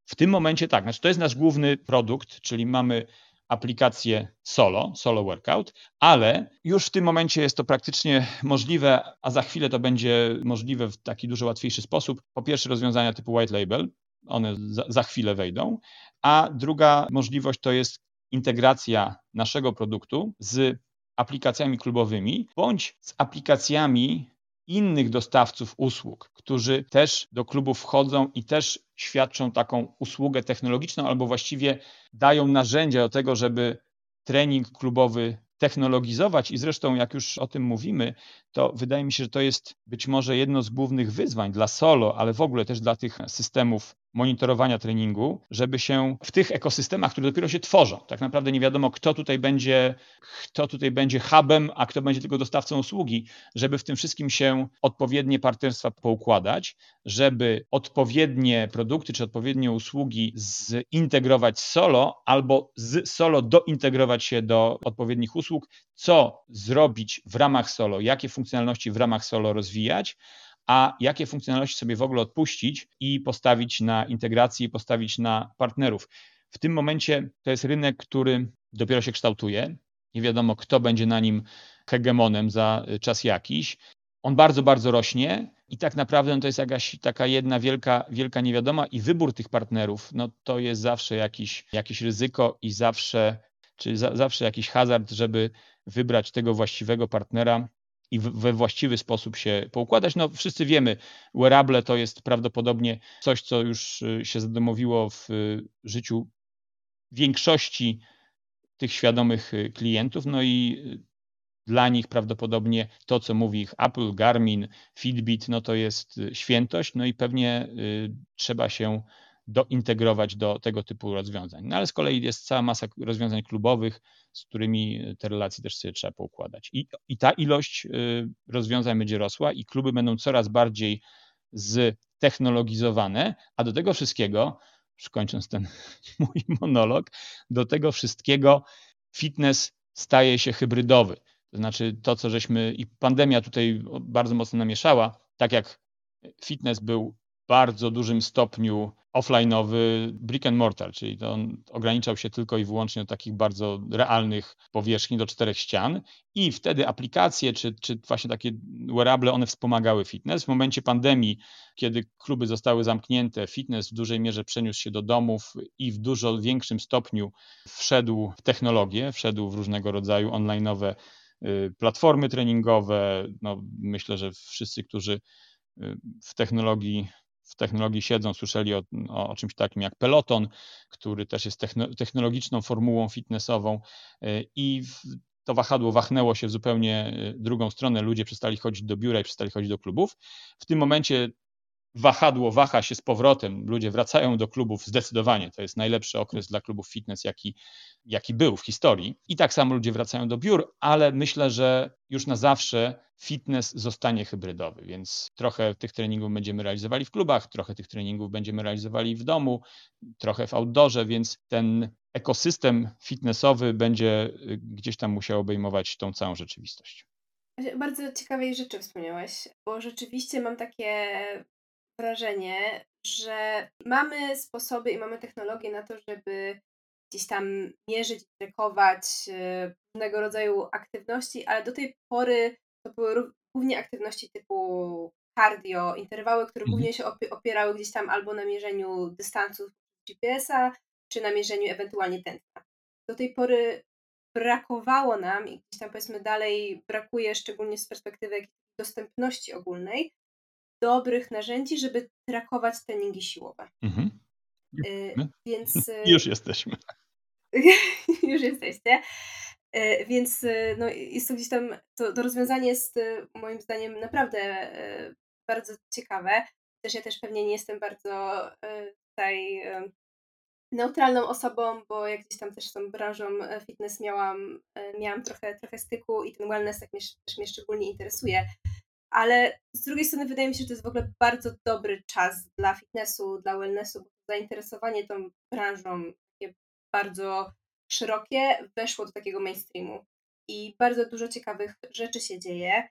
S3: W tym momencie tak, znaczy to jest nasz główny produkt, czyli mamy aplikację Solo, Solo Workout, ale już w tym momencie jest to praktycznie możliwe, a za chwilę to będzie możliwe w taki dużo łatwiejszy sposób. Po pierwsze rozwiązania typu white label, one za, za chwilę wejdą, a druga możliwość to jest integracja naszego produktu z aplikacjami klubowymi bądź z aplikacjami innych dostawców usług, którzy też do klubów wchodzą i też świadczą taką usługę technologiczną albo właściwie dają narzędzia do tego, żeby trening klubowy technologizować. I zresztą jak już o tym mówimy, to wydaje mi się, że to jest być może jedno z głównych wyzwań dla solo, ale w ogóle też dla tych systemów monitorowania treningu, żeby się w tych ekosystemach, które dopiero się tworzą, tak naprawdę nie wiadomo, kto tutaj będzie, kto tutaj będzie hubem, a kto będzie tylko dostawcą usługi, żeby w tym wszystkim się odpowiednie partnerstwa poukładać, żeby odpowiednie produkty czy odpowiednie usługi zintegrować solo albo z solo dointegrować się do odpowiednich usług, co zrobić w ramach solo, jakie funkcjonalności w ramach solo rozwijać, a jakie funkcjonalności sobie w ogóle odpuścić i postawić na integrację, postawić na partnerów. W tym momencie to jest rynek, który dopiero się kształtuje. Nie wiadomo, kto będzie na nim hegemonem za czas jakiś. On bardzo, bardzo rośnie i tak naprawdę to jest jakaś taka jedna wielka, wielka niewiadoma i wybór tych partnerów, no to jest zawsze jakiś, jakieś ryzyko i zawsze, czy za, zawsze jakiś hazard, żeby wybrać tego właściwego partnera, i we właściwy sposób się poukładać. No, wszyscy wiemy, wearable to jest prawdopodobnie coś, co już y, się zadomowiło w y, życiu większości tych świadomych y, klientów. No i dla nich prawdopodobnie to, co mówi ich Apple, Garmin, Fitbit, no to jest świętość, no i pewnie trzeba się dointegrować do tego typu rozwiązań. No ale z kolei jest cała masa rozwiązań klubowych, z którymi te relacje też sobie trzeba poukładać. I, i ta ilość y, rozwiązań będzie rosła i kluby będą coraz bardziej ztechnologizowane, a do tego wszystkiego, już kończąc ten [LAUGHS] mój monolog, do tego wszystkiego fitness staje się hybrydowy. To znaczy to, co żeśmy, i pandemia tutaj bardzo mocno namieszała, tak jak fitness był bardzo dużym stopniu offline'owy brick and mortar, czyli to on ograniczał się tylko i wyłącznie do takich bardzo realnych powierzchni, do czterech ścian i wtedy aplikacje, czy, czy właśnie takie wearable, one wspomagały fitness. W momencie pandemii, kiedy kluby zostały zamknięte, fitness w dużej mierze przeniósł się do domów i w dużo większym stopniu wszedł w technologię, wszedł w różnego rodzaju online'owe y, platformy treningowe. No, myślę, że wszyscy, którzy y, w technologii w technologii siedzą, słyszeli o, o, czymś takim jak Peloton, który też jest technologiczną formułą fitnessową y, i to wahadło wachnęło się w zupełnie y, drugą stronę. Ludzie przestali chodzić do biura i przestali chodzić do klubów. W tym momencie wahadło waha się z powrotem, ludzie wracają do klubów zdecydowanie. To jest najlepszy okres dla klubów fitness, jaki, jaki był w historii. I tak samo ludzie wracają do biur, ale myślę, że już na zawsze fitness zostanie hybrydowy, więc trochę tych treningów będziemy realizowali w klubach, trochę tych treningów będziemy realizowali w domu, trochę w outdoorze, więc ten ekosystem fitnessowy będzie y, gdzieś tam musiał obejmować tą całą rzeczywistość.
S2: Bardzo ciekawej rzeczy wspomniałeś, bo rzeczywiście mam takie wrażenie, że mamy sposoby i mamy technologię na to, żeby gdzieś tam mierzyć, trekować e, różnego rodzaju aktywności, ale do tej pory to były głównie aktywności typu cardio, interwały, które głównie mhm. się opierały gdzieś tam albo na mierzeniu dystansu GPS-a, czy na mierzeniu ewentualnie tętna. Do tej pory brakowało nam i gdzieś tam powiedzmy dalej brakuje, szczególnie z perspektywy dostępności ogólnej, dobrych narzędzi, żeby trakować treningi siłowe. Mhm.
S3: Y, więc... [LAUGHS] Już jesteśmy. [LAUGHS]
S2: już jesteście. Y, więc y, no, jest to gdzieś tam, to, to rozwiązanie jest moim zdaniem naprawdę bardzo ciekawe. Też ja też pewnie nie jestem bardzo tutaj neutralną osobą, bo jak gdzieś tam też z tą branżą fitness miałam, miałam trochę, trochę styku i ten wellness tak mnie, też mnie szczególnie interesuje ale z drugiej strony wydaje mi się, że to jest w ogóle bardzo dobry czas dla fitnessu, dla wellnessu, bo zainteresowanie tą branżą takie bardzo szerokie weszło do takiego mainstreamu i bardzo dużo ciekawych rzeczy się dzieje.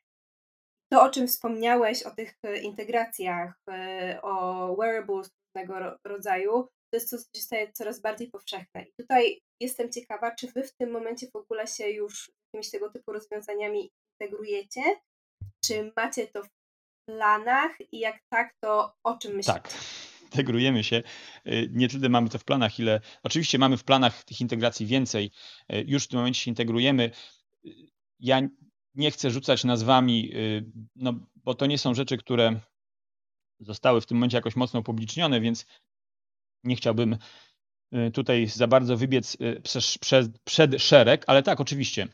S2: To, o czym wspomniałeś, o tych e, integracjach, e, o wearables różnego rodzaju, to jest coś, co się staje coraz bardziej powszechne. I tutaj jestem ciekawa, czy wy w tym momencie w ogóle się już jakimiś tego typu rozwiązaniami integrujecie, czy macie to w planach i jak tak, to o czym myślicie?
S3: Tak, integrujemy się. Y, nie tyle mamy to w planach, ile oczywiście mamy w planach tych integracji więcej. Y, już w tym momencie się integrujemy. Y, ja nie chcę rzucać nazwami, no, bo to nie są rzeczy, które zostały w tym momencie jakoś mocno upublicznione, więc nie chciałbym tutaj za bardzo wybiec przed, szereg, ale tak, oczywiście.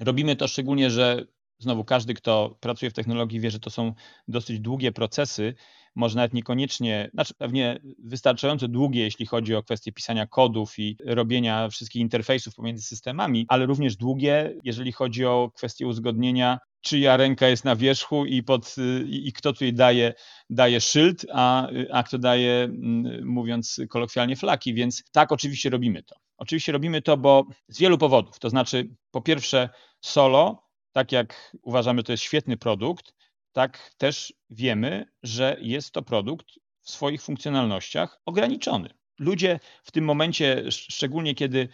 S3: Robimy to szczególnie, że znowu każdy, kto pracuje w technologii, wie, że to są dosyć długie procesy, może nawet niekoniecznie, znaczy pewnie wystarczająco długie, jeśli chodzi o kwestie pisania kodów i robienia wszystkich interfejsów pomiędzy systemami, ale również długie, jeżeli chodzi o kwestie uzgodnienia, czyja ręka jest na wierzchu i, pod, i, i kto tutaj daje, daje szyld, a, a kto daje, mm, mówiąc kolokwialnie, flaki. Więc tak, oczywiście robimy to. Oczywiście robimy to, bo z wielu powodów. To znaczy, po pierwsze, solo tak jak uważamy, to jest świetny produkt, tak też wiemy, że jest to produkt w swoich funkcjonalnościach ograniczony. Ludzie w tym momencie, szczególnie kiedy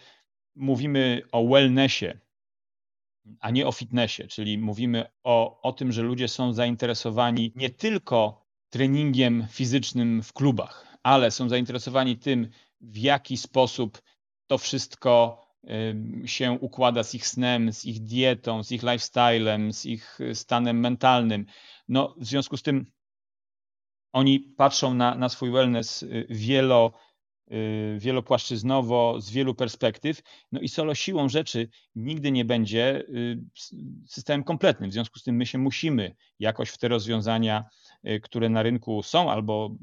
S3: mówimy o wellnessie, a nie o fitnessie, czyli mówimy o, o tym, że ludzie są zainteresowani nie tylko treningiem fizycznym w klubach, ale są zainteresowani tym, w jaki sposób to wszystko się układa z ich snem, z ich dietą, z ich lifestylem, z ich y, stanem mentalnym. No, w związku z tym oni patrzą na, na swój wellness y, wielo, y, wielopłaszczyznowo, z wielu perspektyw. No i solo siłą rzeczy nigdy nie będzie systemem kompletnym. W związku z tym my się musimy jakoś w te rozwiązania, które na rynku są albo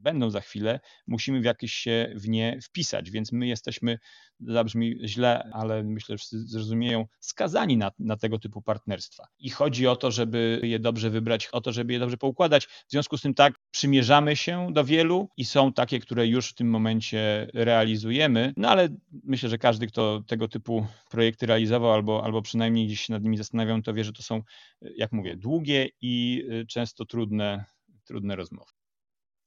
S3: będą za chwilę, musimy w jakieś się w nie wpisać. Więc my jesteśmy, zabrzmi źle, ale myślę, że wszyscy zrozumieją, skazani na, na tego typu partnerstwa. I chodzi o to, żeby je dobrze wybrać, o to, żeby je dobrze poukładać. W związku z tym tak, przymierzamy się do wielu i są takie, które już w tym momencie realizujemy, no ale myślę, że każdy, kto tego typu projekty realizował albo, albo przynajmniej gdzieś się nad nimi zastanawiał, to wie, że to są, jak mówię, długie i y, często trudne, trudne rozmowy.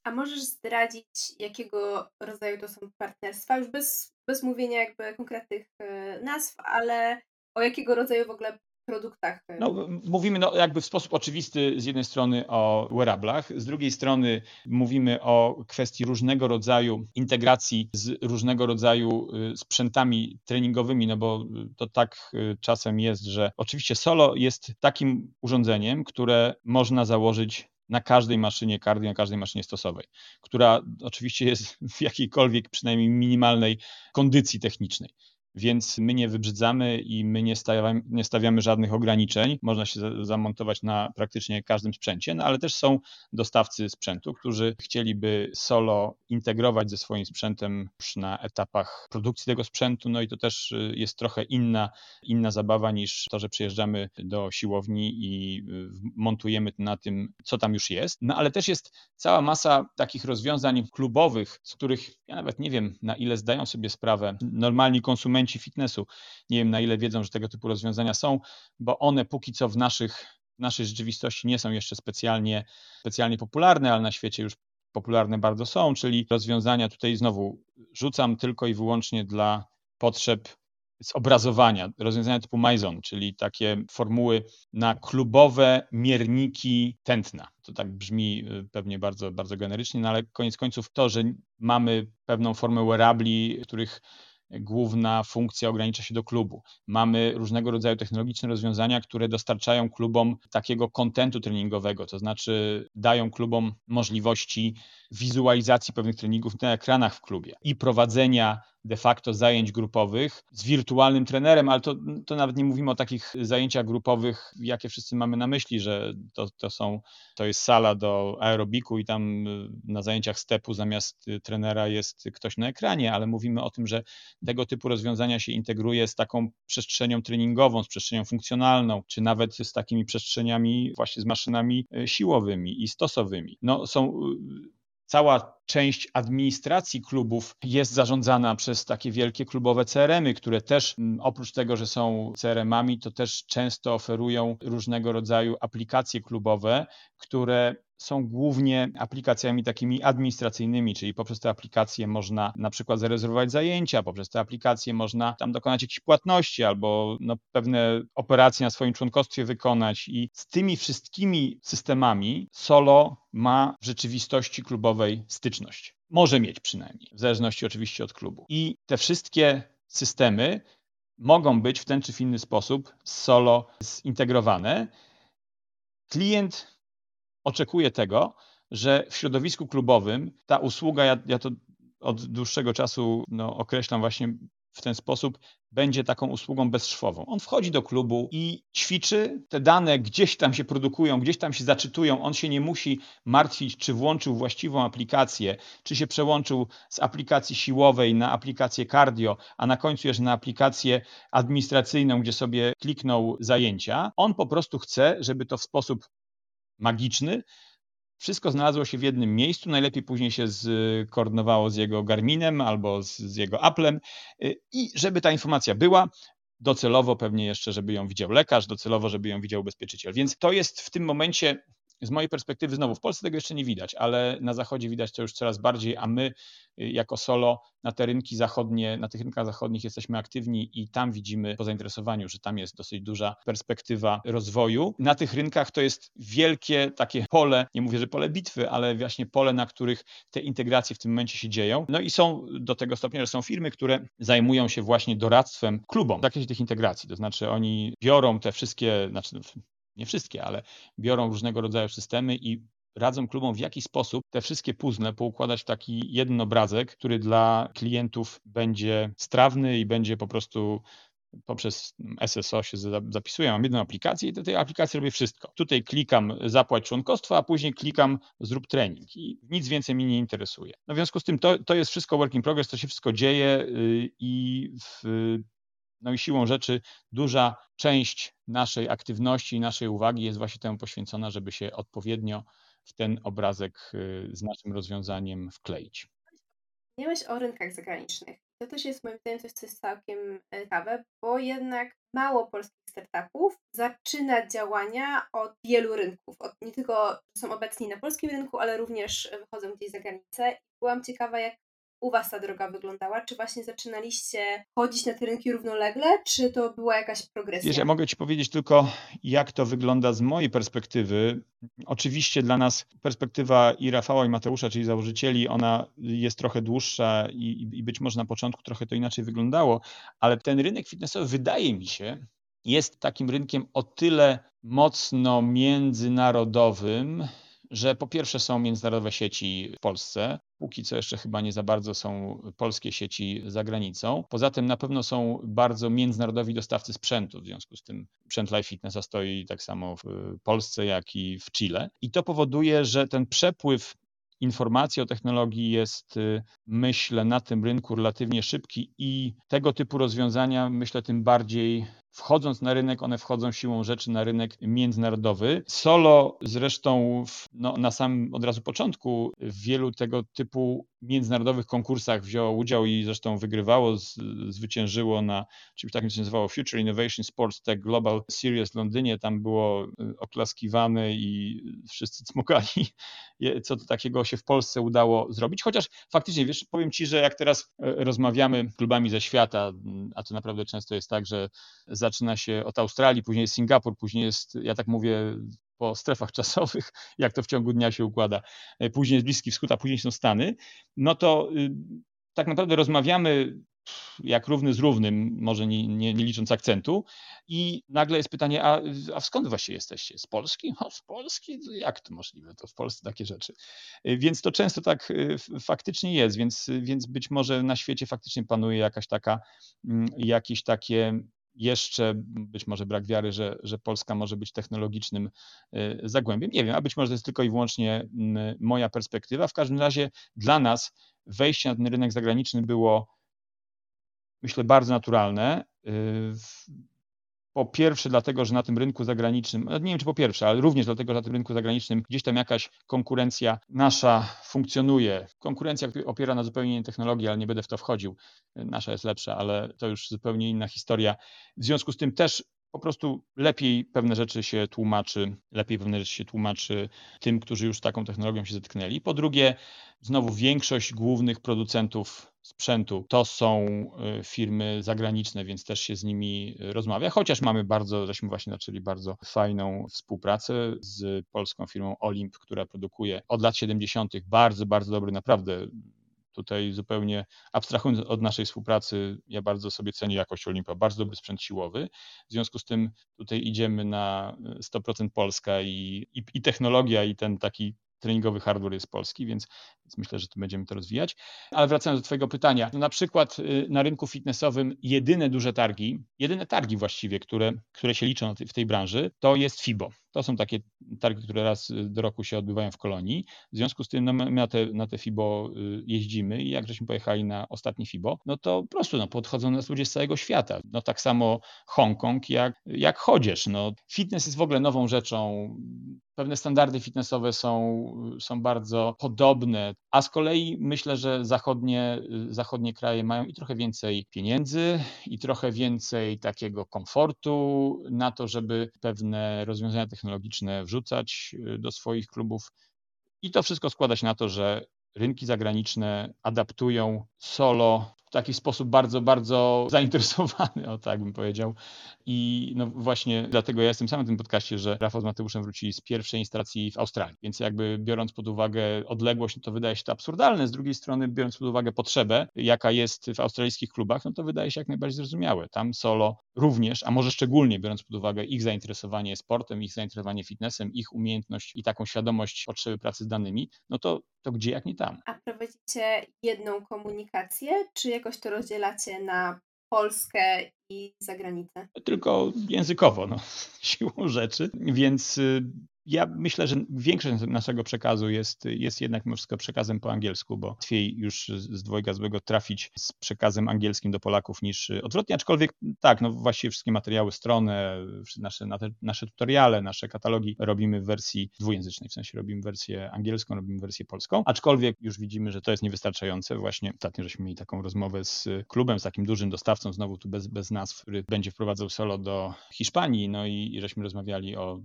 S2: A możesz zdradzić, jakiego rodzaju to są partnerstwa? Już bez, bez mówienia jakby konkretnych e, nazw, ale o jakiego rodzaju w ogóle produktach? E,
S3: no, mówimy no, jakby w sposób oczywisty z jednej strony o wearablach, z drugiej strony mówimy o kwestii różnego rodzaju integracji z różnego rodzaju e, sprzętami treningowymi, no bo to tak czasem jest, że oczywiście Solo jest takim urządzeniem, które można założyć na każdej maszynie cardio, na każdej maszynie stosowej, która oczywiście jest w jakiejkolwiek przynajmniej minimalnej kondycji technicznej więc my nie wybrzydzamy i my nie stawiamy, nie stawiamy żadnych ograniczeń. Można się zamontować na praktycznie każdym sprzęcie, no ale też są dostawcy sprzętu, którzy chcieliby solo integrować ze swoim sprzętem już na etapach produkcji tego sprzętu, no i to też y, jest trochę inna, inna zabawa niż to, że przyjeżdżamy do siłowni i y, montujemy na tym, co tam już jest. No ale też jest cała masa takich rozwiązań klubowych, z których ja nawet nie wiem, na ile zdają sobie sprawę normalni konsumenci, konsumenci fitnessu. Nie wiem na ile wiedzą, że tego typu rozwiązania są, bo one póki co w naszych, w naszej rzeczywistości nie są jeszcze specjalnie, specjalnie popularne, ale na świecie już popularne bardzo są, czyli rozwiązania tutaj znowu rzucam tylko i wyłącznie dla potrzeb zobrazowania, rozwiązania typu MyZone, czyli takie formuły na klubowe mierniki tętna. To tak brzmi y, pewnie bardzo, bardzo generycznie, no ale koniec końców to, że mamy pewną formę wearabli, których główna funkcja ogranicza się do klubu. Mamy różnego rodzaju technologiczne rozwiązania, które dostarczają klubom takiego kontentu treningowego, to znaczy dają klubom możliwości wizualizacji pewnych treningów na ekranach w klubie i prowadzenia de facto zajęć grupowych z wirtualnym trenerem, ale to, to nawet nie mówimy o takich zajęciach grupowych, jakie wszyscy mamy na myśli, że to, to są, to jest sala do aerobiku i tam y, na zajęciach stepu zamiast trenera jest ktoś na ekranie, ale mówimy o tym, że tego typu rozwiązania się integruje z taką przestrzenią treningową, z przestrzenią funkcjonalną, czy nawet z takimi przestrzeniami właśnie z maszynami y, siłowymi i stosowymi. No, są y, cała część administracji klubów jest zarządzana przez takie wielkie klubowe CRM-y, które też oprócz tego, że są CRM-ami, to też często oferują różnego rodzaju aplikacje klubowe, które są głównie aplikacjami takimi administracyjnymi, czyli poprzez te aplikacje można na przykład zarezerwować zajęcia, poprzez te aplikacje można tam dokonać jakichś płatności albo no, pewne operacje na swoim członkostwie wykonać i z tymi wszystkimi systemami Solo ma w rzeczywistości klubowej styczność. Może mieć przynajmniej, w zależności oczywiście od klubu. I te wszystkie systemy mogą być w ten czy w inny sposób Solo zintegrowane. Klient oczekuję tego, że w środowisku klubowym ta usługa, ja, ja to od dłuższego czasu no, określam właśnie w ten sposób, będzie taką usługą bezszwową. On wchodzi do klubu i ćwiczy, te dane gdzieś tam się produkują, gdzieś tam się zaczytują, on się nie musi martwić, czy włączył właściwą aplikację, czy się przełączył z aplikacji siłowej na aplikację cardio, a na końcu jeszcze na aplikację administracyjną, gdzie sobie kliknął zajęcia. On po prostu chce, żeby to w sposób magiczny. Wszystko znalazło się w jednym miejscu, najlepiej później się skoordynowało z jego Garminem albo z, z jego Applem y, i żeby ta informacja była, docelowo pewnie jeszcze, żeby ją widział lekarz, docelowo, żeby ją widział ubezpieczyciel. Więc to jest w tym momencie z mojej perspektywy znowu w Polsce tego jeszcze nie widać, ale na zachodzie widać to już coraz bardziej, a my y, jako solo na te rynki zachodnie, na tych rynkach zachodnich jesteśmy aktywni i tam widzimy po zainteresowaniu, że tam jest dosyć duża perspektywa rozwoju. Na tych rynkach to jest wielkie takie pole, nie mówię, że pole bitwy, ale właśnie pole, na których te integracje w tym momencie się dzieją. No i są do tego stopnia, że są firmy, które zajmują się właśnie doradztwem klubom w zakresie tych integracji. To znaczy oni biorą te wszystkie, znaczy nie wszystkie, ale biorą różnego rodzaju systemy i radzą klubom w jaki sposób te wszystkie puzzle poukładać w taki jeden obrazek, który dla klientów będzie strawny i będzie po prostu poprzez SSO się zapisuję, mam jedną aplikację i do tej aplikacji robię wszystko. Tutaj klikam zapłać członkostwo, a później klikam zrób trening i nic więcej mnie nie interesuje. No w związku z tym to, to jest wszystko work in progress, to się wszystko dzieje y, i w no i siłą rzeczy duża część naszej aktywności i naszej uwagi jest właśnie temu poświęcona, żeby się odpowiednio w ten obrazek y, z naszym rozwiązaniem wkleić.
S2: Wspomniałeś o rynkach zagranicznych. To też jest moim zdaniem coś, co jest całkiem e, ciekawe, bo jednak mało polskich startupów zaczyna działania od wielu rynków. Od, nie tylko są obecni na polskim rynku, ale również wychodzą gdzieś za granicę. Byłam ciekawa, jak u Was ta droga wyglądała? Czy właśnie zaczynaliście chodzić na te rynki równolegle, czy to była jakaś progresja?
S3: Wiesz, ja mogę Ci powiedzieć tylko, jak to wygląda z mojej perspektywy. Oczywiście dla nas perspektywa i Rafała, i Mateusza, czyli założycieli, ona jest trochę dłuższa i, i być może na początku trochę to inaczej wyglądało, ale ten rynek fitnessowy wydaje mi się, jest takim rynkiem o tyle mocno międzynarodowym, że po pierwsze są międzynarodowe sieci w Polsce, póki co jeszcze chyba nie za bardzo są polskie sieci za granicą. Poza tym na pewno są bardzo międzynarodowi dostawcy sprzętu, w związku z tym sprzęt Life Fitnessa stoi tak samo w Polsce, jak i w Chile. I to powoduje, że ten przepływ informacji o technologii jest, myślę, na tym rynku relatywnie szybki i tego typu rozwiązania, myślę, tym bardziej Wchodząc na rynek, one wchodzą siłą rzeczy na rynek międzynarodowy. Solo zresztą w, no, na samym od razu początku w wielu tego typu międzynarodowych konkursach wzięło udział i zresztą wygrywało, z, zwyciężyło na czymś takim, co się nazywało Future Innovation Sports Tech Global Series w Londynie. Tam było y, oklaskiwane i wszyscy cmokali, [LAUGHS] co to takiego się w Polsce udało zrobić. Chociaż faktycznie, wiesz, powiem Ci, że jak teraz y, rozmawiamy z klubami ze świata, a to naprawdę często jest tak, że zaczyna się od Australii, później jest Singapur, później jest, ja tak mówię, po strefach [LAUGHS] czasowych, jak to w ciągu dnia się układa. E, później jest Bliski Wschód, a później są Stany. No to y, tak naprawdę rozmawiamy jak równy z równym, może nie, nie, nie, licząc akcentu. I nagle jest pytanie, a, a skąd właśnie jesteście? Z Polski? O, z Polski? Jak to możliwe? To w Polsce takie rzeczy. Więc to często tak faktycznie jest, więc, więc być może na świecie faktycznie panuje jakaś taka, mm, jakieś takie jeszcze być może brak wiary, że, że Polska może być technologicznym y, zagłębiem. Nie wiem, a być może to jest tylko i wyłącznie mm, moja perspektywa. W każdym razie dla nas wejście na ten rynek zagraniczny było, myślę, bardzo naturalne. Po pierwsze, dlatego, że na tym rynku zagranicznym, nie wiem czy po pierwsze, ale również dlatego, że na tym rynku zagranicznym gdzieś tam jakaś konkurencja nasza funkcjonuje. Konkurencja opiera na zupełnie innej technologii, ale nie będę w to wchodził. Nasza jest lepsza, ale to już zupełnie inna historia. W związku z tym też po prostu lepiej pewne rzeczy się tłumaczy, lepiej pewne rzeczy się tłumaczy tym, którzy już taką technologią się zetknęli. Po drugie, znowu większość głównych producentów sprzętu to są y, firmy zagraniczne, więc też się z nimi rozmawia, chociaż mamy bardzo, żeśmy właśnie zaczęli bardzo fajną współpracę z polską firmą Olimp, która produkuje od lat 70. bardzo, bardzo dobry, naprawdę Tutaj zupełnie abstrahując od naszej współpracy, ja bardzo sobie cenię jakość Olimpa, bardzo dobry sprzęt siłowy. W związku z tym tutaj idziemy na 100% Polska i, i, i technologia, i ten taki treningowy hardware jest polski, więc, więc, myślę, że tu będziemy to rozwijać. Ale wracając do Twojego pytania, no na przykład y, na rynku fitnessowym jedyne duże targi, jedyne targi właściwie, które, które się liczą w tej branży, to jest FIBO. To są takie targi, które raz do roku się odbywają w kolonii. W związku z tym no, my na te, na te FIBO y, jeździmy i jak żeśmy pojechali na ostatni FIBO, no to po prostu no, podchodzą nas ludzie z całego świata. No tak samo Hongkong jak, jak chodzisz. No, fitness jest w ogóle nową rzeczą. Pewne standardy fitnessowe są, są bardzo podobne, a z kolei myślę, że zachodnie, y, zachodnie kraje mają i trochę więcej pieniędzy, i trochę więcej takiego komfortu na to, żeby pewne rozwiązania technologiczne technologiczne wrzucać y, do swoich klubów. I to wszystko składa się na to, że rynki zagraniczne adaptują solo taki sposób bardzo, bardzo [LAUGHS] zainteresowany, o tak bym powiedział. I no właśnie dlatego ja jestem sam na tym podcaście, że Rafał z Mateuszem wrócili z pierwszej instalacji w Australii. Więc jakby biorąc pod uwagę odległość, no to wydaje się to absurdalne. Z drugiej strony, biorąc pod uwagę potrzebę, jaka jest w australijskich klubach, no to wydaje się jak najbardziej zrozumiałe. Tam solo również, a może szczególnie biorąc pod uwagę ich zainteresowanie sportem, ich zainteresowanie fitnessem, ich umiejętność i taką świadomość potrzeby pracy z danymi, no to, to gdzie jak nie tam.
S2: A prowadzicie jedną komunikację, czy jak jakoś to rozdzielacie na Polskę i zagranicę?
S3: Tylko językowo, no, [LAUGHS] siłą rzeczy. Więc y, ja myślę, że większość naszego przekazu jest, jest jednak mimo wszystko przekazem po angielsku, bo łatwiej już z dwojga złego trafić z przekazem angielskim do Polaków niż odwrotnie, aczkolwiek tak, no właściwie wszystkie materiały, strony, nasze, nasze tutoriale, nasze katalogi robimy w wersji dwujęzycznej, w sensie robimy wersję angielską, robimy wersję polską, aczkolwiek już widzimy, że to jest niewystarczające. Właśnie ostatnio żeśmy mieli taką rozmowę z klubem, z takim dużym dostawcą, znowu tu bez, bez nazw, który będzie wprowadzał solo do Hiszpanii, no i, i żeśmy rozmawiali o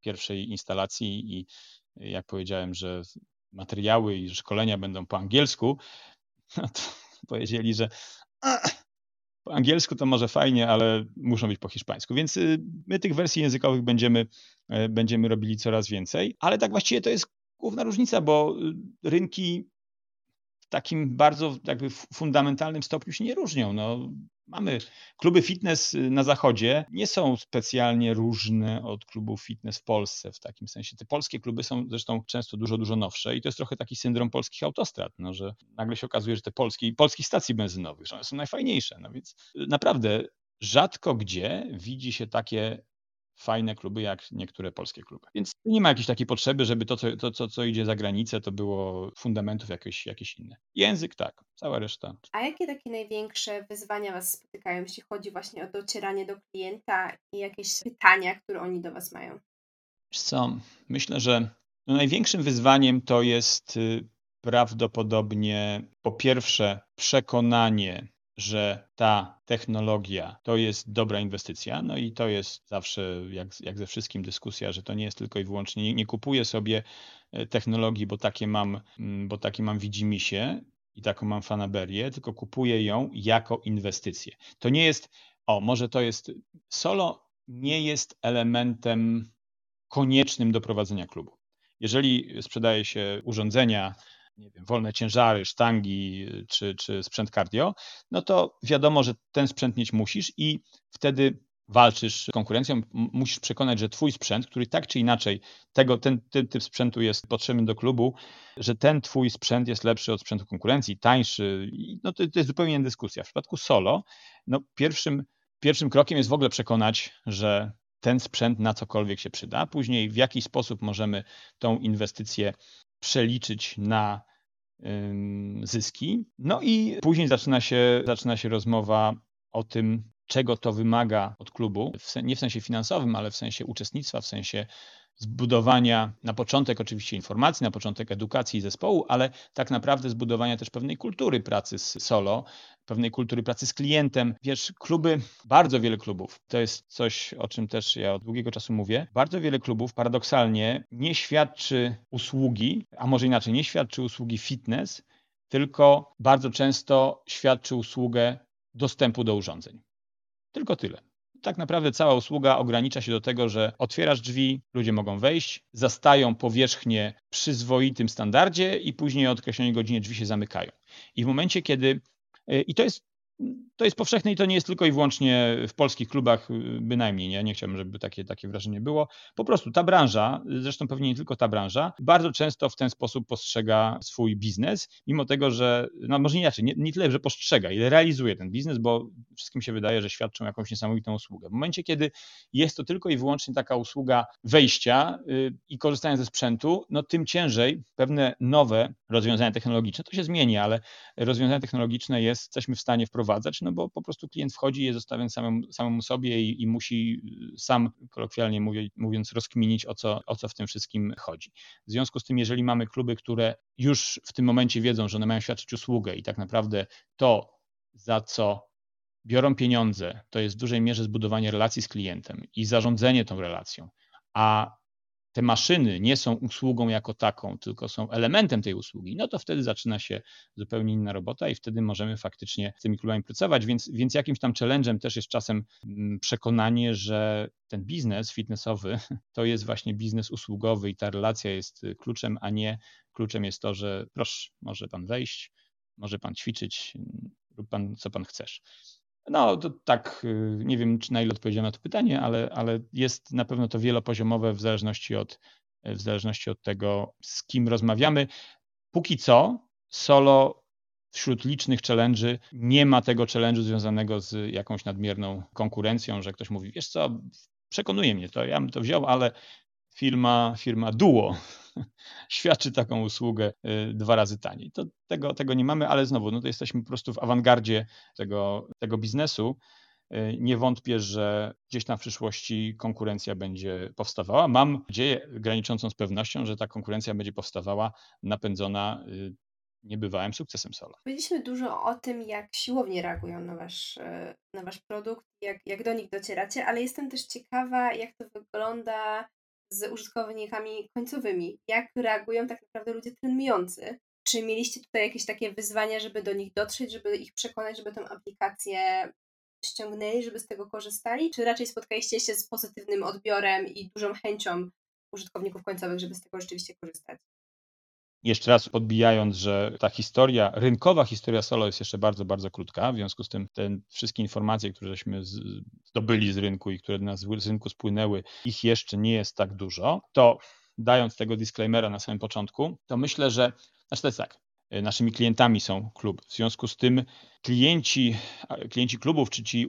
S3: pierwszej instalacji i jak powiedziałem, że materiały i szkolenia będą po angielsku, [LAUGHS] no to powiedzieli, że [CLEARS THROAT] po angielsku to może fajnie, ale muszą być po hiszpańsku. Więc y, my tych wersji językowych będziemy, e, będziemy robili coraz więcej, ale tak właściwie to jest główna różnica, bo y, rynki takim bardzo jakby fundamentalnym stopniu się nie różnią. No, Mamy kluby fitness na zachodzie, nie są specjalnie różne od klubów fitness w Polsce w takim sensie. Te polskie kluby są zresztą często dużo, dużo nowsze i to jest trochę taki syndrom polskich autostrad, no, że nagle się okazuje, że te polskie, polskich stacji benzynowych, że one są najfajniejsze. No więc y, naprawdę rzadko gdzie widzi się takie fajne kluby jak niektóre polskie kluby. Więc nie ma jakiejś takiej potrzeby, żeby to, co, to, co, co idzie za granicę, to było fundamentów jakieś, jakieś inne. Język tak, cała reszta.
S2: A jakie takie największe wyzwania Was spotykają, jeśli chodzi właśnie o docieranie do klienta i jakieś pytania, które oni do Was mają?
S3: Co, myślę, że no największym wyzwaniem to jest y, prawdopodobnie po pierwsze przekonanie że ta technologia to jest dobra inwestycja, no i to jest zawsze, jak, jak ze wszystkim, dyskusja, że to nie jest tylko i wyłącznie, nie, nie kupuję sobie e, technologii, bo takie mam, mm, bo takie mam widzimisię i taką mam fanaberię, tylko kupuję ją jako inwestycję. To nie jest, o, może to jest, solo nie jest elementem koniecznym do prowadzenia klubu. Jeżeli sprzedaje się urządzenia, nie wiem, wolne ciężary, sztangi czy, czy sprzęt cardio, no to wiadomo, że ten sprzęt mieć musisz i wtedy walczysz z konkurencją, musisz przekonać, że twój sprzęt, który tak czy inaczej, tego, ten, ten typ sprzętu jest potrzebny do klubu, że ten twój sprzęt jest lepszy od sprzętu konkurencji, tańszy, no to, to jest zupełnie inna dyskusja. W przypadku solo, no pierwszym, pierwszym krokiem jest w ogóle przekonać, że ten sprzęt na cokolwiek się przyda. Później w jaki sposób możemy tą inwestycję przeliczyć na zyski. No i później zaczyna się, zaczyna się rozmowa o tym, czego to wymaga od klubu, nie w sensie finansowym, ale w sensie uczestnictwa, w sensie zbudowania na początek oczywiście informacji, na początek edukacji zespołu, ale tak naprawdę zbudowania też pewnej kultury pracy z solo, pewnej kultury pracy z klientem. Wiesz, kluby, bardzo wiele klubów, to jest coś, o czym też ja od długiego czasu mówię, bardzo wiele klubów paradoksalnie nie świadczy usługi, a może inaczej, nie świadczy usługi fitness, tylko bardzo często świadczy usługę dostępu do urządzeń. Tylko tyle. Tak naprawdę cała usługa ogranicza się do tego, że otwierasz drzwi, ludzie mogą wejść, zastają powierzchnię przyzwoitym standardzie i później o określonej godzinie drzwi się zamykają. I w momencie, kiedy. Y, I to jest to jest powszechne i to nie jest tylko i wyłącznie w polskich klubach, y, bynajmniej. Nie, nie chciałbym, żeby takie, takie wrażenie było. Po prostu ta branża, zresztą pewnie nie tylko ta branża, bardzo często w ten sposób postrzega swój biznes, mimo tego, że, no może inaczej, nie, nie tyle, że postrzega, ile realizuje ten biznes, bo wszystkim się wydaje, że świadczą jakąś niesamowitą usługę. W momencie, kiedy jest to tylko i wyłącznie taka usługa wejścia yy, i korzystania ze sprzętu, no tym ciężej pewne nowe rozwiązania technologiczne, to się zmieni, ale rozwiązania technologiczne jest, jesteśmy w stanie wprowadzić wprowadzać, no bo po prostu klient wchodzi, jest zostawiony samemu, samemu sobie i, i musi y, sam, kolokwialnie mówiąc, rozkminić, o co, o co w tym wszystkim chodzi. W związku z tym, jeżeli mamy kluby, które już w tym momencie wiedzą, że one mają świadczyć usługę i tak naprawdę to, za co biorą pieniądze, to jest w dużej mierze zbudowanie relacji z klientem i zarządzanie tą relacją, a te maszyny nie są usługą jako taką, tylko są elementem tej usługi, no to wtedy zaczyna się zupełnie inna robota i wtedy możemy faktycznie z tymi klubami pracować. Więc, więc jakimś tam challenge'em też jest czasem mm, przekonanie, że ten biznes fitnessowy [LAUGHS] to jest właśnie biznes usługowy i ta relacja jest kluczem, a nie kluczem jest to, że proszę, może pan wejść, może pan ćwiczyć, rób pan co pan chcesz. No, to tak, y, nie wiem, czy na ile odpowiedziałem na to pytanie, ale, ale jest na pewno to wielopoziomowe w zależności od, w zależności od tego, z kim rozmawiamy. Póki co, solo wśród licznych challenge'y nie ma tego challenge'u związanego z jakąś nadmierną konkurencją, że ktoś mówi, wiesz co, przekonuje mnie to, ja bym to wziął, ale firma, firma Duo [LAUGHS] świadczy taką usługę y, dwa razy taniej. To tego, tego nie mamy, ale znowu, no to jesteśmy po prostu w awangardzie tego, tego biznesu. Y, nie wątpię, że gdzieś w przyszłości konkurencja będzie powstawała. Mam nadzieję, graniczącą z pewnością, że ta konkurencja będzie powstawała napędzona y, niebywałym sukcesem solo.
S2: Powiedzieliśmy dużo o tym, jak siłownie reagują na wasz, na wasz produkt, jak, jak do nich docieracie, ale jestem też ciekawa, jak to wygląda z użytkownikami końcowymi. Jak reagują tak naprawdę ludzie trenujący? Czy mieliście tutaj jakieś takie wyzwania, żeby do nich dotrzeć, żeby ich przekonać, żeby tę aplikację ściągnęli, żeby z tego korzystali? Czy raczej spotkaliście się z pozytywnym odbiorem i dużą chęcią użytkowników końcowych, żeby z tego rzeczywiście korzystać?
S3: Jeszcze raz podbijając, że ta historia, rynkowa historia solo jest jeszcze bardzo, bardzo krótka, w związku z tym te wszystkie informacje, które żeśmy zdobyli z rynku i które do nas z rynku spłynęły, ich jeszcze nie jest tak dużo, to dając tego disclaimera na samym początku, to myślę, że, znaczy to jest tak, naszymi klientami są kluby. W związku z tym klienci, klienci klubów, czy ci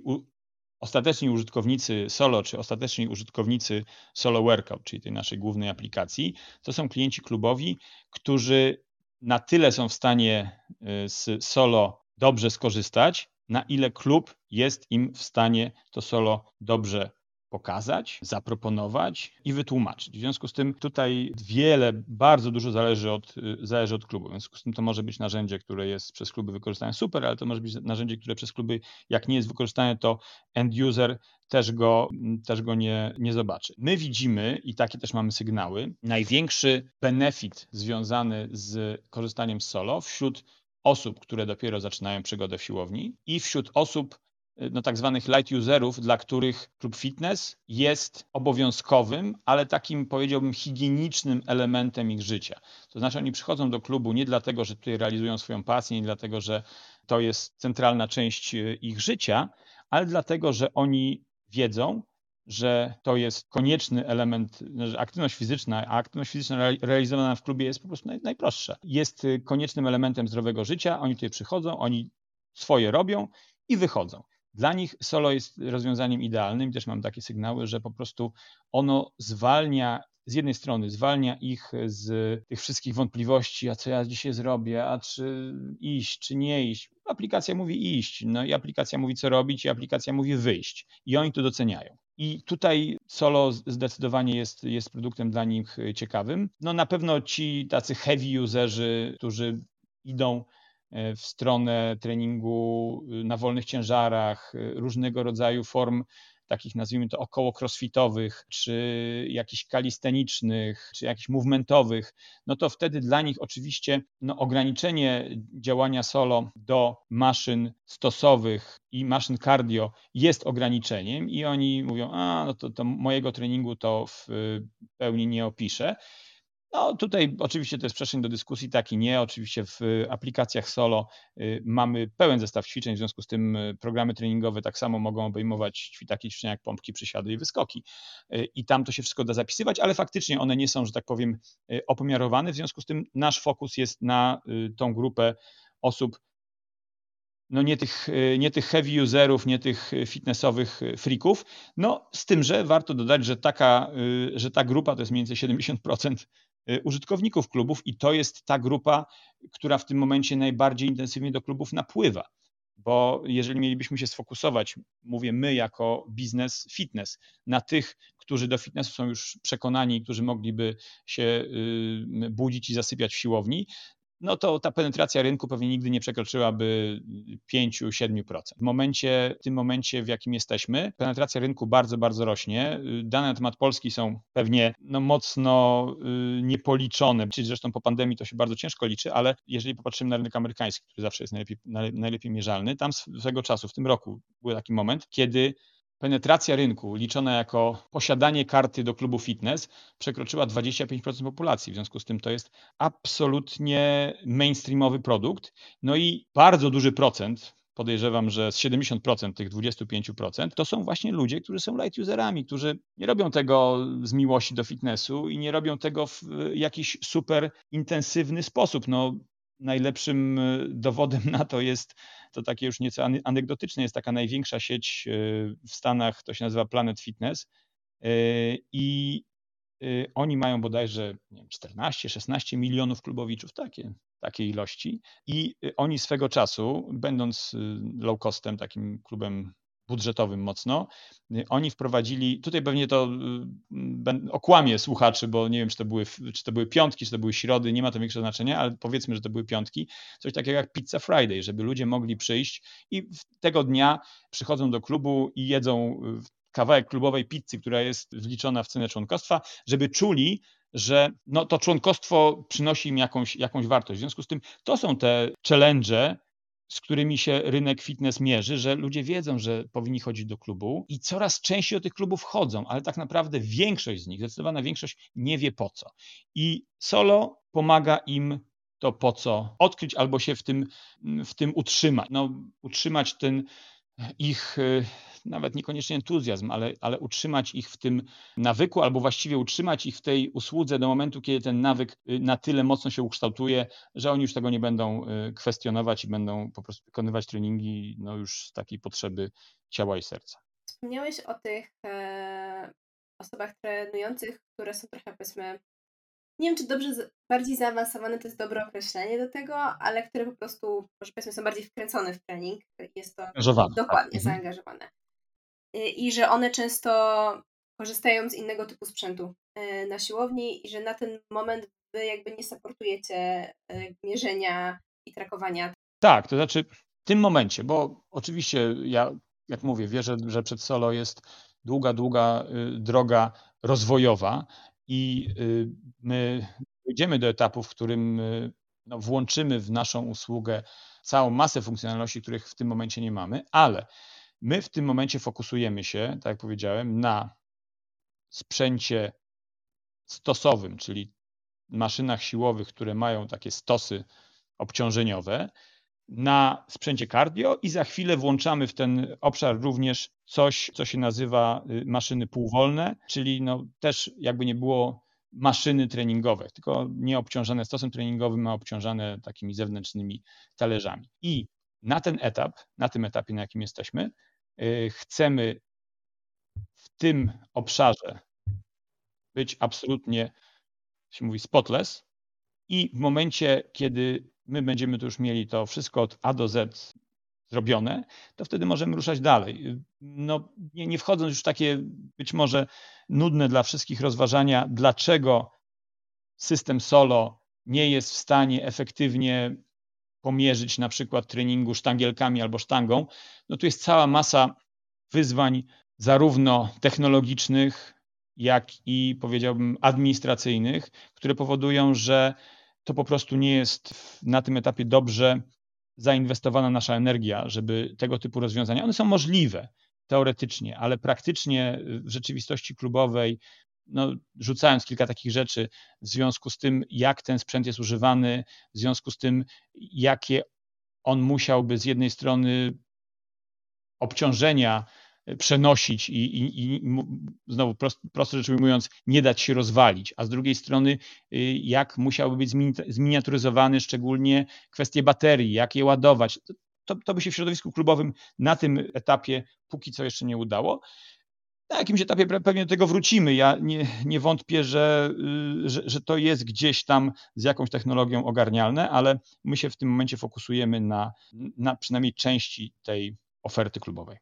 S3: ostateczni użytkownicy Solo, czy ostateczni użytkownicy Solo Workout, czyli tej naszej głównej aplikacji, to są klienci klubowi, którzy na tyle są w stanie y, z Solo dobrze skorzystać, na ile klub jest im w stanie to Solo dobrze pokazać, zaproponować i wytłumaczyć. W związku z tym tutaj wiele, bardzo dużo zależy od, zależy od klubu. W związku z tym to może być narzędzie, które jest przez kluby wykorzystane super, ale to może być narzędzie, które przez kluby, jak nie jest wykorzystane, to end user też go, też go nie, nie zobaczy. My widzimy, i takie też mamy sygnały, największy benefit związany z korzystaniem z solo wśród osób, które dopiero zaczynają przygodę w siłowni i wśród osób, no, tak zwanych light userów, dla których klub fitness jest obowiązkowym, ale takim powiedziałbym higienicznym elementem ich życia. To znaczy oni przychodzą do klubu nie dlatego, że tutaj realizują swoją pasję, nie dlatego, że to jest centralna część e, ich życia, ale dlatego, że oni wiedzą, że to jest konieczny element, że aktywność fizyczna, a aktywność fizyczna realizowana w klubie jest po prostu naj, najprostsza. Jest e, koniecznym elementem zdrowego życia, oni tutaj przychodzą, oni swoje robią i wychodzą. Dla nich solo jest rozwiązaniem idealnym. Też mam takie sygnały, że po prostu ono zwalnia z jednej strony zwalnia ich z tych wszystkich wątpliwości, a co ja dzisiaj zrobię, a czy iść, czy nie iść. Aplikacja mówi iść, no i aplikacja mówi co robić, i aplikacja mówi wyjść. I oni to doceniają. I tutaj solo zdecydowanie jest, jest produktem dla nich ciekawym. No na pewno ci tacy heavy userzy, którzy idą w stronę treningu y, na wolnych ciężarach, y, różnego rodzaju form takich nazwijmy to około crossfitowych, czy jakichś kalistenicznych, czy jakichś movementowych, no to wtedy dla nich oczywiście no, ograniczenie działania solo do maszyn stosowych i maszyn cardio jest ograniczeniem i oni mówią, a no to, to mojego treningu to w pełni nie opiszę. No tutaj oczywiście to jest przestrzeń do dyskusji, tak i nie. Oczywiście w aplikacjach solo y, mamy pełen zestaw ćwiczeń, w związku z tym y, programy treningowe tak samo mogą obejmować takie ćwiczenia jak pompki, przysiady i wyskoki. Y, I tam to się wszystko da zapisywać, ale faktycznie one nie są, że tak powiem, opomiarowane. W związku z tym nasz fokus jest na tą grupę osób, no nie tych, nie tych heavy userów, nie tych fitnessowych freaków. No z tym, że warto dodać, że taka, że ta grupa to jest mniej więcej 70% Y, użytkowników klubów i to jest ta grupa, która w tym momencie najbardziej intensywnie do klubów napływa. Bo jeżeli mielibyśmy się sfokusować, mówię my jako biznes fitness, na tych, którzy do fitnessu są już przekonani, którzy mogliby się y, budzić i zasypiać w siłowni, no to ta penetracja rynku pewnie nigdy nie przekroczyłaby 5-7%. W momencie, w tym momencie, w jakim jesteśmy, penetracja rynku bardzo, bardzo rośnie. Dane na temat Polski są pewnie no, mocno y, niepoliczone. Zresztą po pandemii to się bardzo ciężko liczy, ale jeżeli popatrzymy na rynek amerykański, który zawsze jest najlepiej, najlepiej mierzalny, tam swego czasu, w tym roku był taki moment, kiedy penetracja rynku liczona jako posiadanie karty do klubu fitness przekroczyła 25% populacji. W związku z tym to jest absolutnie mainstreamowy produkt. No i bardzo duży procent, podejrzewam, że z 70% tych 25% to są właśnie ludzie, którzy są light userami, którzy nie robią tego z miłości do fitnessu i nie robią tego w jakiś super intensywny sposób. No, najlepszym dowodem na to jest to takie już nieco anegdotyczne, jest taka największa sieć e, w Stanach, to się nazywa Planet Fitness e, i e, oni mają bodajże 14-16 milionów klubowiczów, takie, takiej ilości. I oni swego czasu, będąc low costem, takim klubem budżetowym mocno. Oni wprowadzili, tutaj pewnie to y, okłamie słuchaczy, bo nie wiem, czy to, były, czy to były piątki, czy to były środy, nie ma to większego znaczenia, ale powiedzmy, że to były piątki. Coś takiego jak Pizza Friday, żeby ludzie mogli przyjść i tego dnia przychodzą do klubu i jedzą y, kawałek klubowej pizzy, która jest wliczona w cenę członkostwa, żeby czuli, że no, to członkostwo przynosi im jakąś, jakąś wartość. W związku z tym to są te challenge, z którymi się rynek fitness mierzy, że ludzie wiedzą, że powinni chodzić do klubu i coraz częściej do tych klubów chodzą, ale tak naprawdę większość z nich, zdecydowana większość nie wie po co. I solo pomaga im to po co odkryć albo się w tym, w tym utrzymać. No, utrzymać ten ich nawet niekoniecznie entuzjazm, ale, ale utrzymać ich w tym nawyku, albo właściwie utrzymać ich w tej usłudze do momentu, kiedy ten nawyk y, na tyle mocno się ukształtuje, że oni już tego nie będą y, kwestionować i będą po prostu wykonywać treningi no już z takiej potrzeby ciała i serca.
S2: Wspomniałeś o tych e, osobach trenujących, które są trochę powiedzmy nie wiem, czy dobrze, bardziej zaawansowane to jest dobre określenie do tego, ale które po prostu, może powiedzmy, są bardziej wkręcone w trening. Jest to
S3: zaangażowane,
S2: dokładnie tak. zaangażowane. Y, I że one często korzystają z innego typu sprzętu y, na siłowni i że na ten moment wy jakby nie supportujecie y, mierzenia i trakowania.
S3: Tak, to znaczy w tym momencie, bo oczywiście ja, jak mówię, wierzę, że przed solo jest długa, długa droga rozwojowa i my dojdziemy do etapu, w którym no, włączymy w naszą usługę całą masę funkcjonalności, których w tym momencie nie mamy, ale My w tym momencie fokusujemy się, tak jak powiedziałem, na sprzęcie stosowym, czyli maszynach siłowych, które mają takie stosy obciążeniowe, na sprzęcie cardio i za chwilę włączamy w ten obszar również coś, co się nazywa y, maszyny półwolne, czyli no też jakby nie było maszyny treningowe, tylko nie obciążane stosem treningowym, a obciążane takimi zewnętrznymi talerzami. I na ten etap, na tym etapie, na jakim jesteśmy, y, chcemy w tym obszarze być absolutnie, się mówi, spotless i w momencie, kiedy my będziemy tu już mieli to wszystko od A do Z zrobione, to wtedy możemy ruszać dalej. No, nie, nie wchodząc już w takie być może nudne dla wszystkich rozważania, dlaczego system solo nie jest w stanie efektywnie pomierzyć na przykład treningu sztangielkami albo sztangą, no tu jest cała masa wyzwań zarówno technologicznych, jak i powiedziałbym administracyjnych, które powodują, że to po prostu nie jest na tym etapie dobrze zainwestowana nasza energia, żeby tego typu rozwiązania, one są możliwe teoretycznie, ale praktycznie w rzeczywistości klubowej, no, rzucając kilka takich rzeczy w związku z tym, jak ten sprzęt jest używany, w związku z tym, jakie on musiałby z jednej strony obciążenia przenosić i, i, i znowu prost, prosto rzecz ujmując, nie dać się rozwalić, a z drugiej strony y, jak musiałby być zminiaturyzowany szczególnie kwestie baterii, jak je ładować. To, to by się w środowisku klubowym na tym etapie póki co jeszcze nie udało. Na jakimś etapie pewnie do tego wrócimy. Ja nie, nie wątpię, że, y, że, że, to jest gdzieś tam z jakąś technologią ogarnialne, ale my się w tym momencie fokusujemy na, na przynajmniej części tej oferty klubowej.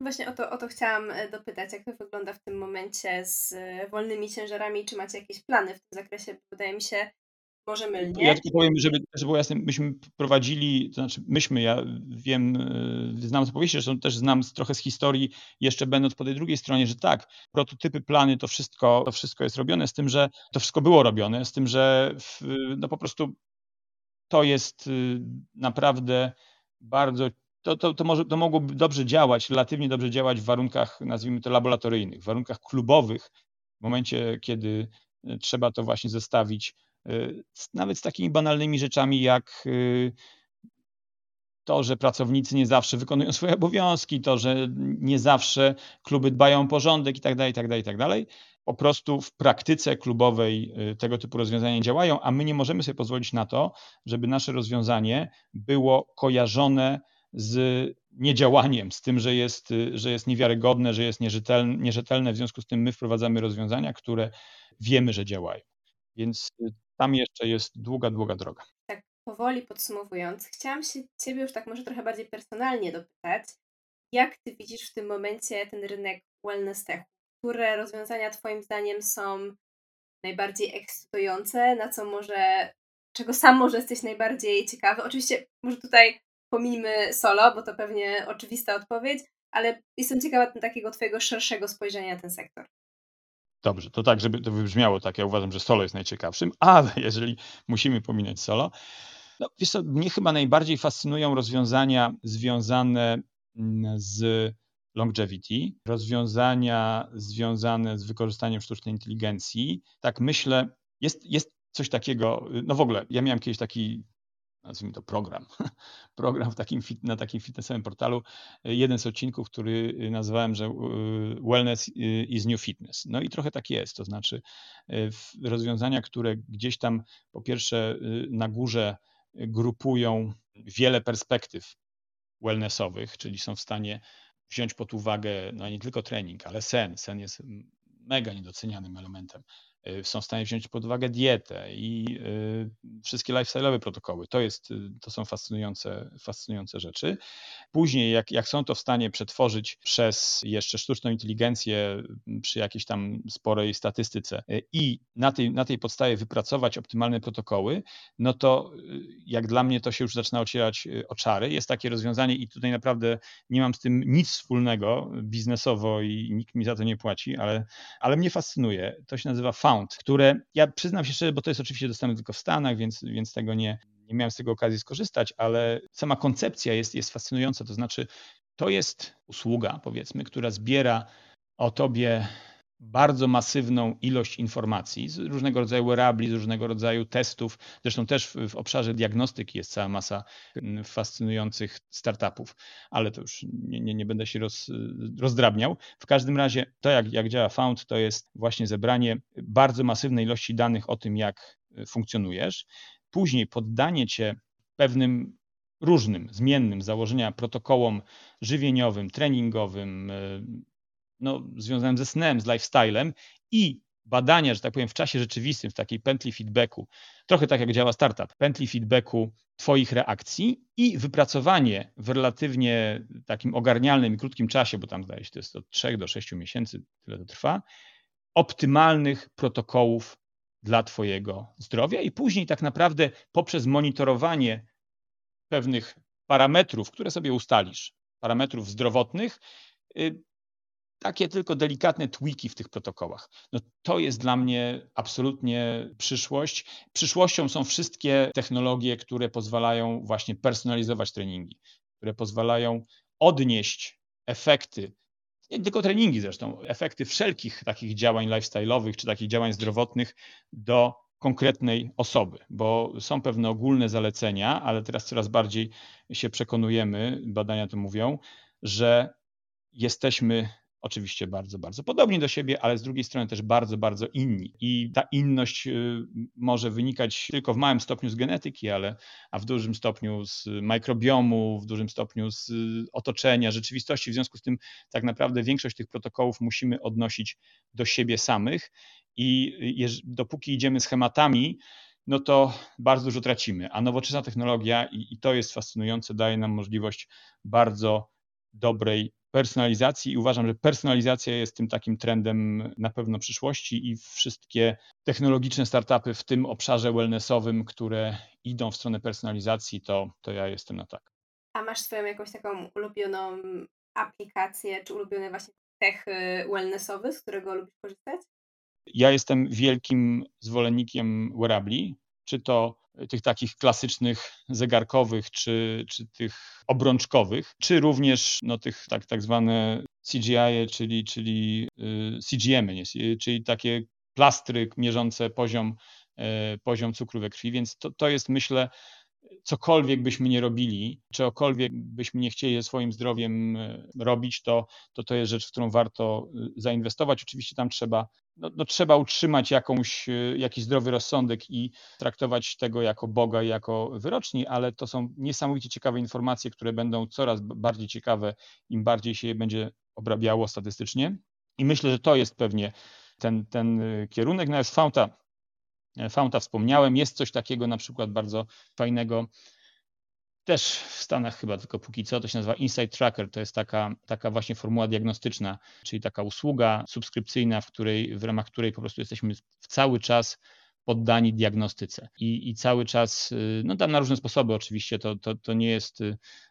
S2: Właśnie o to, o to chciałam e, dopytać, jak to wygląda w tym momencie z e, wolnymi ciężarami, czy macie jakieś plany w tym zakresie? Wydaje mi się, może mylnie.
S3: Ja tylko powiem, żeby, żeby było jasne, myśmy prowadzili, to znaczy myśmy, ja wiem, e, znam z opowieści, zresztą też znam trochę z historii, jeszcze będąc po tej drugiej stronie, że tak, prototypy, plany, to wszystko, to wszystko jest robione, z tym, że to wszystko było robione, z tym, że w, no po prostu to jest naprawdę bardzo to, to, to, może, to mogłoby dobrze działać, relatywnie dobrze działać w warunkach, nazwijmy to, laboratoryjnych, w warunkach klubowych, w momencie, kiedy e, trzeba to właśnie zestawić e, nawet z takimi banalnymi rzeczami, jak e, to, że pracownicy nie zawsze wykonują swoje obowiązki, to, że nie zawsze kluby dbają o porządek i tak dalej, i tak dalej, i tak dalej. Po prostu w praktyce klubowej tego typu rozwiązania działają, a my nie możemy sobie pozwolić na to, żeby nasze rozwiązanie było kojarzone z niedziałaniem, z tym, że jest, że jest niewiarygodne, że jest nierzetelne, nierzetelne. W związku z tym my wprowadzamy rozwiązania, które wiemy, że działają. Więc y, tam jeszcze jest długa, długa droga.
S2: Tak, powoli podsumowując, chciałam się Ciebie już tak może trochę bardziej personalnie dopytać. Jak Ty widzisz w tym momencie ten rynek wellness tech? Które rozwiązania Twoim zdaniem są najbardziej ekscytujące? Na co może, czego sam może jesteś najbardziej ciekawy? Oczywiście może tutaj pomijmy solo, bo to pewnie oczywista odpowiedź, ale jestem ciekawa takiego Twojego szerszego spojrzenia na ten sektor.
S3: Dobrze, to tak, żeby to wybrzmiało tak, ja uważam, że solo jest najciekawszym, [LAUGHS] ale jeżeli musimy pominąć solo, no wiesz co, mnie chyba najbardziej fascynują rozwiązania związane mm, z longevity, rozwiązania związane z wykorzystaniem sztucznej inteligencji. Tak myślę, jest, jest coś takiego, no w ogóle, ja miałem kiedyś taki nazwijmy to program, [LAUGHS] program takim fit, na takim fitnessowym portalu, jeden z odcinków, który nazwałem, że y, wellness is new fitness. No i trochę tak jest, to znaczy y, rozwiązania, które gdzieś tam po pierwsze y, na górze grupują wiele perspektyw wellnessowych, czyli są w stanie wziąć pod uwagę no nie tylko trening, ale sen. Sen jest mega niedocenianym elementem Y, są w stanie wziąć pod uwagę dietę i y, wszystkie lifestyle'owe protokoły. To, jest, y, to są fascynujące, fascynujące rzeczy. Później, jak, jak są to w stanie przetworzyć przez jeszcze sztuczną inteligencję przy jakiejś tam sporej statystyce i na tej, na tej podstawie wypracować optymalne protokoły, no to jak dla mnie to się już zaczyna ocierać oczary. Jest takie rozwiązanie i tutaj naprawdę nie mam z tym nic wspólnego biznesowo i nikt mi za to nie płaci, ale, ale mnie fascynuje. To się nazywa Found, które ja przyznam się szczerze, bo to jest oczywiście dostępne tylko w Stanach, więc, więc tego nie, nie miałem z tego okazji skorzystać, ale sama koncepcja jest, jest fascynująca. To znaczy, To jest usługa, powiedzmy, która zbiera o tobie bardzo masywną ilość informacji z różnego rodzaju wearabli, z różnego rodzaju testów. Zresztą też w, obszarze diagnostyki jest cała masa mm, fascynujących startupów, ale to już nie, nie, nie będę się roz, rozdrabniał. W każdym razie to, jak, jak działa Found, to jest właśnie zebranie bardzo masywnej ilości danych o tym, jak funkcjonujesz. Później poddanie cię pewnym różnym, zmiennym założenia protokołom żywieniowym, treningowym, no, związanym ze snem, z lifestylem i badania, że tak powiem, w czasie rzeczywistym, w takiej pętli feedbacku, trochę tak jak działa startup, pętli feedbacku Twoich reakcji i wypracowanie w relatywnie takim ogarnialnym i krótkim czasie, bo tam zdaje się, to jest od 3 do 6 miesięcy, tyle to trwa, optymalnych protokołów dla Twojego zdrowia i później tak naprawdę poprzez monitorowanie pewnych parametrów, które sobie ustalisz, parametrów zdrowotnych, y, takie tylko delikatne tweaki w tych protokołach. No to jest dla mnie absolutnie przyszłość. Przyszłością są wszystkie technologie, które pozwalają właśnie personalizować treningi, które pozwalają odnieść efekty, nie tylko treningi zresztą, efekty wszelkich takich działań lifestyle'owych czy takich działań zdrowotnych do konkretnej osoby, bo są pewne ogólne zalecenia, ale teraz coraz bardziej się przekonujemy, badania to mówią, że jesteśmy oczywiście bardzo, bardzo podobni do siebie, ale z drugiej strony też bardzo, bardzo inni. I ta inność y, może wynikać tylko w małym stopniu z genetyki, ale a w dużym stopniu z mikrobiomu, w dużym stopniu z otoczenia, rzeczywistości. W związku z tym tak naprawdę większość tych protokołów musimy odnosić do siebie samych i dopóki idziemy schematami, no to bardzo dużo tracimy. A nowoczesna technologia, i, i to jest fascynujące, daje nam możliwość bardzo dobrej personalizacji i uważam, że personalizacja jest tym takim trendem na pewno przyszłości i wszystkie technologiczne startupy w tym obszarze wellnessowym, które idą w stronę personalizacji, to, to ja jestem na tak.
S2: A masz swoją jakąś taką ulubioną aplikację, czy ulubiony właśnie tech y, wellnessowy, z którego lubisz korzystać?
S3: Ja jestem wielkim zwolennikiem wearabli, czy to tych takich klasycznych zegarkowych, czy, czy tych obrączkowych, czy również no, tych tak, tak zwane CGI, czyli, czyli y, CGM, nie, czyli takie plastry mierzące poziom, y, poziom cukru we krwi, więc to, to jest myślę cokolwiek byśmy nie robili, czegokolwiek byśmy nie chcieli ze swoim zdrowiem e, robić, to, to to jest rzecz, w którą warto e, zainwestować. Oczywiście tam trzeba, no, no trzeba utrzymać jakąś, e, jakiś zdrowy rozsądek i traktować tego jako Boga i jako wyroczni, ale to są niesamowicie ciekawe informacje, które będą coraz bardziej ciekawe, im bardziej się je będzie obrabiało statystycznie. I myślę, że to jest pewnie ten, ten kierunek. No Fauta Founta wspomniałem. Jest coś takiego na przykład bardzo fajnego, też w Stanach chyba tylko póki co, to się nazywa Insight Tracker. To jest taka, taka właśnie formuła diagnostyczna, czyli taka usługa subskrypcyjna, w, której, w ramach której po prostu jesteśmy w cały czas poddani diagnostyce. I, I, cały czas, y, no tam na różne sposoby oczywiście, to, to, to, nie, jest,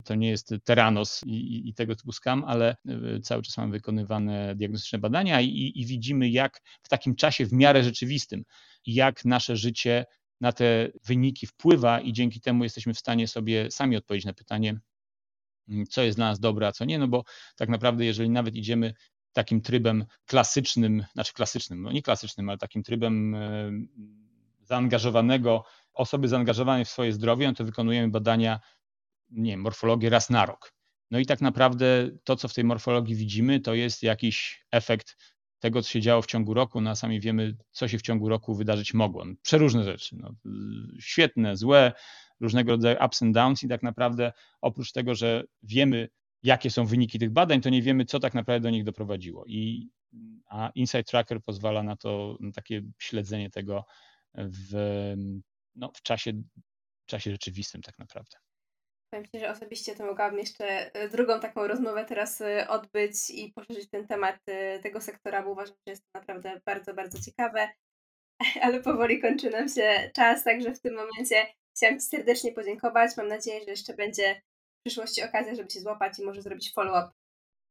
S3: to nie jest teranos i, i tego typu skam, ale y, cały czas mamy wykonywane diagnostyczne badania i, i widzimy, jak w takim czasie w miarę rzeczywistym jak nasze życie na te wyniki wpływa i dzięki temu jesteśmy w stanie sobie sami odpowiedzieć na pytanie, mm, co jest dla nas dobre, a co nie, no bo tak naprawdę jeżeli nawet idziemy takim trybem klasycznym, znaczy klasycznym, no nie klasycznym, ale takim trybem e, zaangażowanego, osoby zaangażowanej w swoje zdrowie, no to wykonujemy badania, nie wiem, morfologię raz na rok. No i tak naprawdę to, co w tej morfologii widzimy, to jest jakiś efekt tego, co się działo w ciągu roku, no a sami wiemy, co się w ciągu roku wydarzyć mogło. No, przeróżne rzeczy, no, świetne, złe, różnego rodzaju ups and downs i tak naprawdę oprócz tego, że wiemy, jakie są wyniki tych badań, to nie wiemy, co tak naprawdę do nich doprowadziło. I, a Insight Tracker pozwala na to, na takie śledzenie tego w, no, w czasie, w czasie rzeczywistym tak naprawdę.
S2: Powiem Ci, że osobiście to mogłabym jeszcze e, drugą taką rozmowę teraz e, odbyć i poszerzyć ten temat e, tego sektora, bo uważam, że jest to naprawdę bardzo, bardzo ciekawe. [LAUGHS] Ale powoli kończy nam się czas, także w tym momencie chciałam Ci serdecznie podziękować. Mam nadzieję, że jeszcze będzie w przyszłości okazja, żeby się złapać i może zrobić follow-up.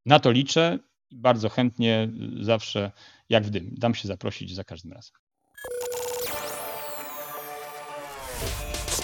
S3: Na to liczę bardzo chętnie zawsze, jak w dym, dam się zaprosić za każdym razem.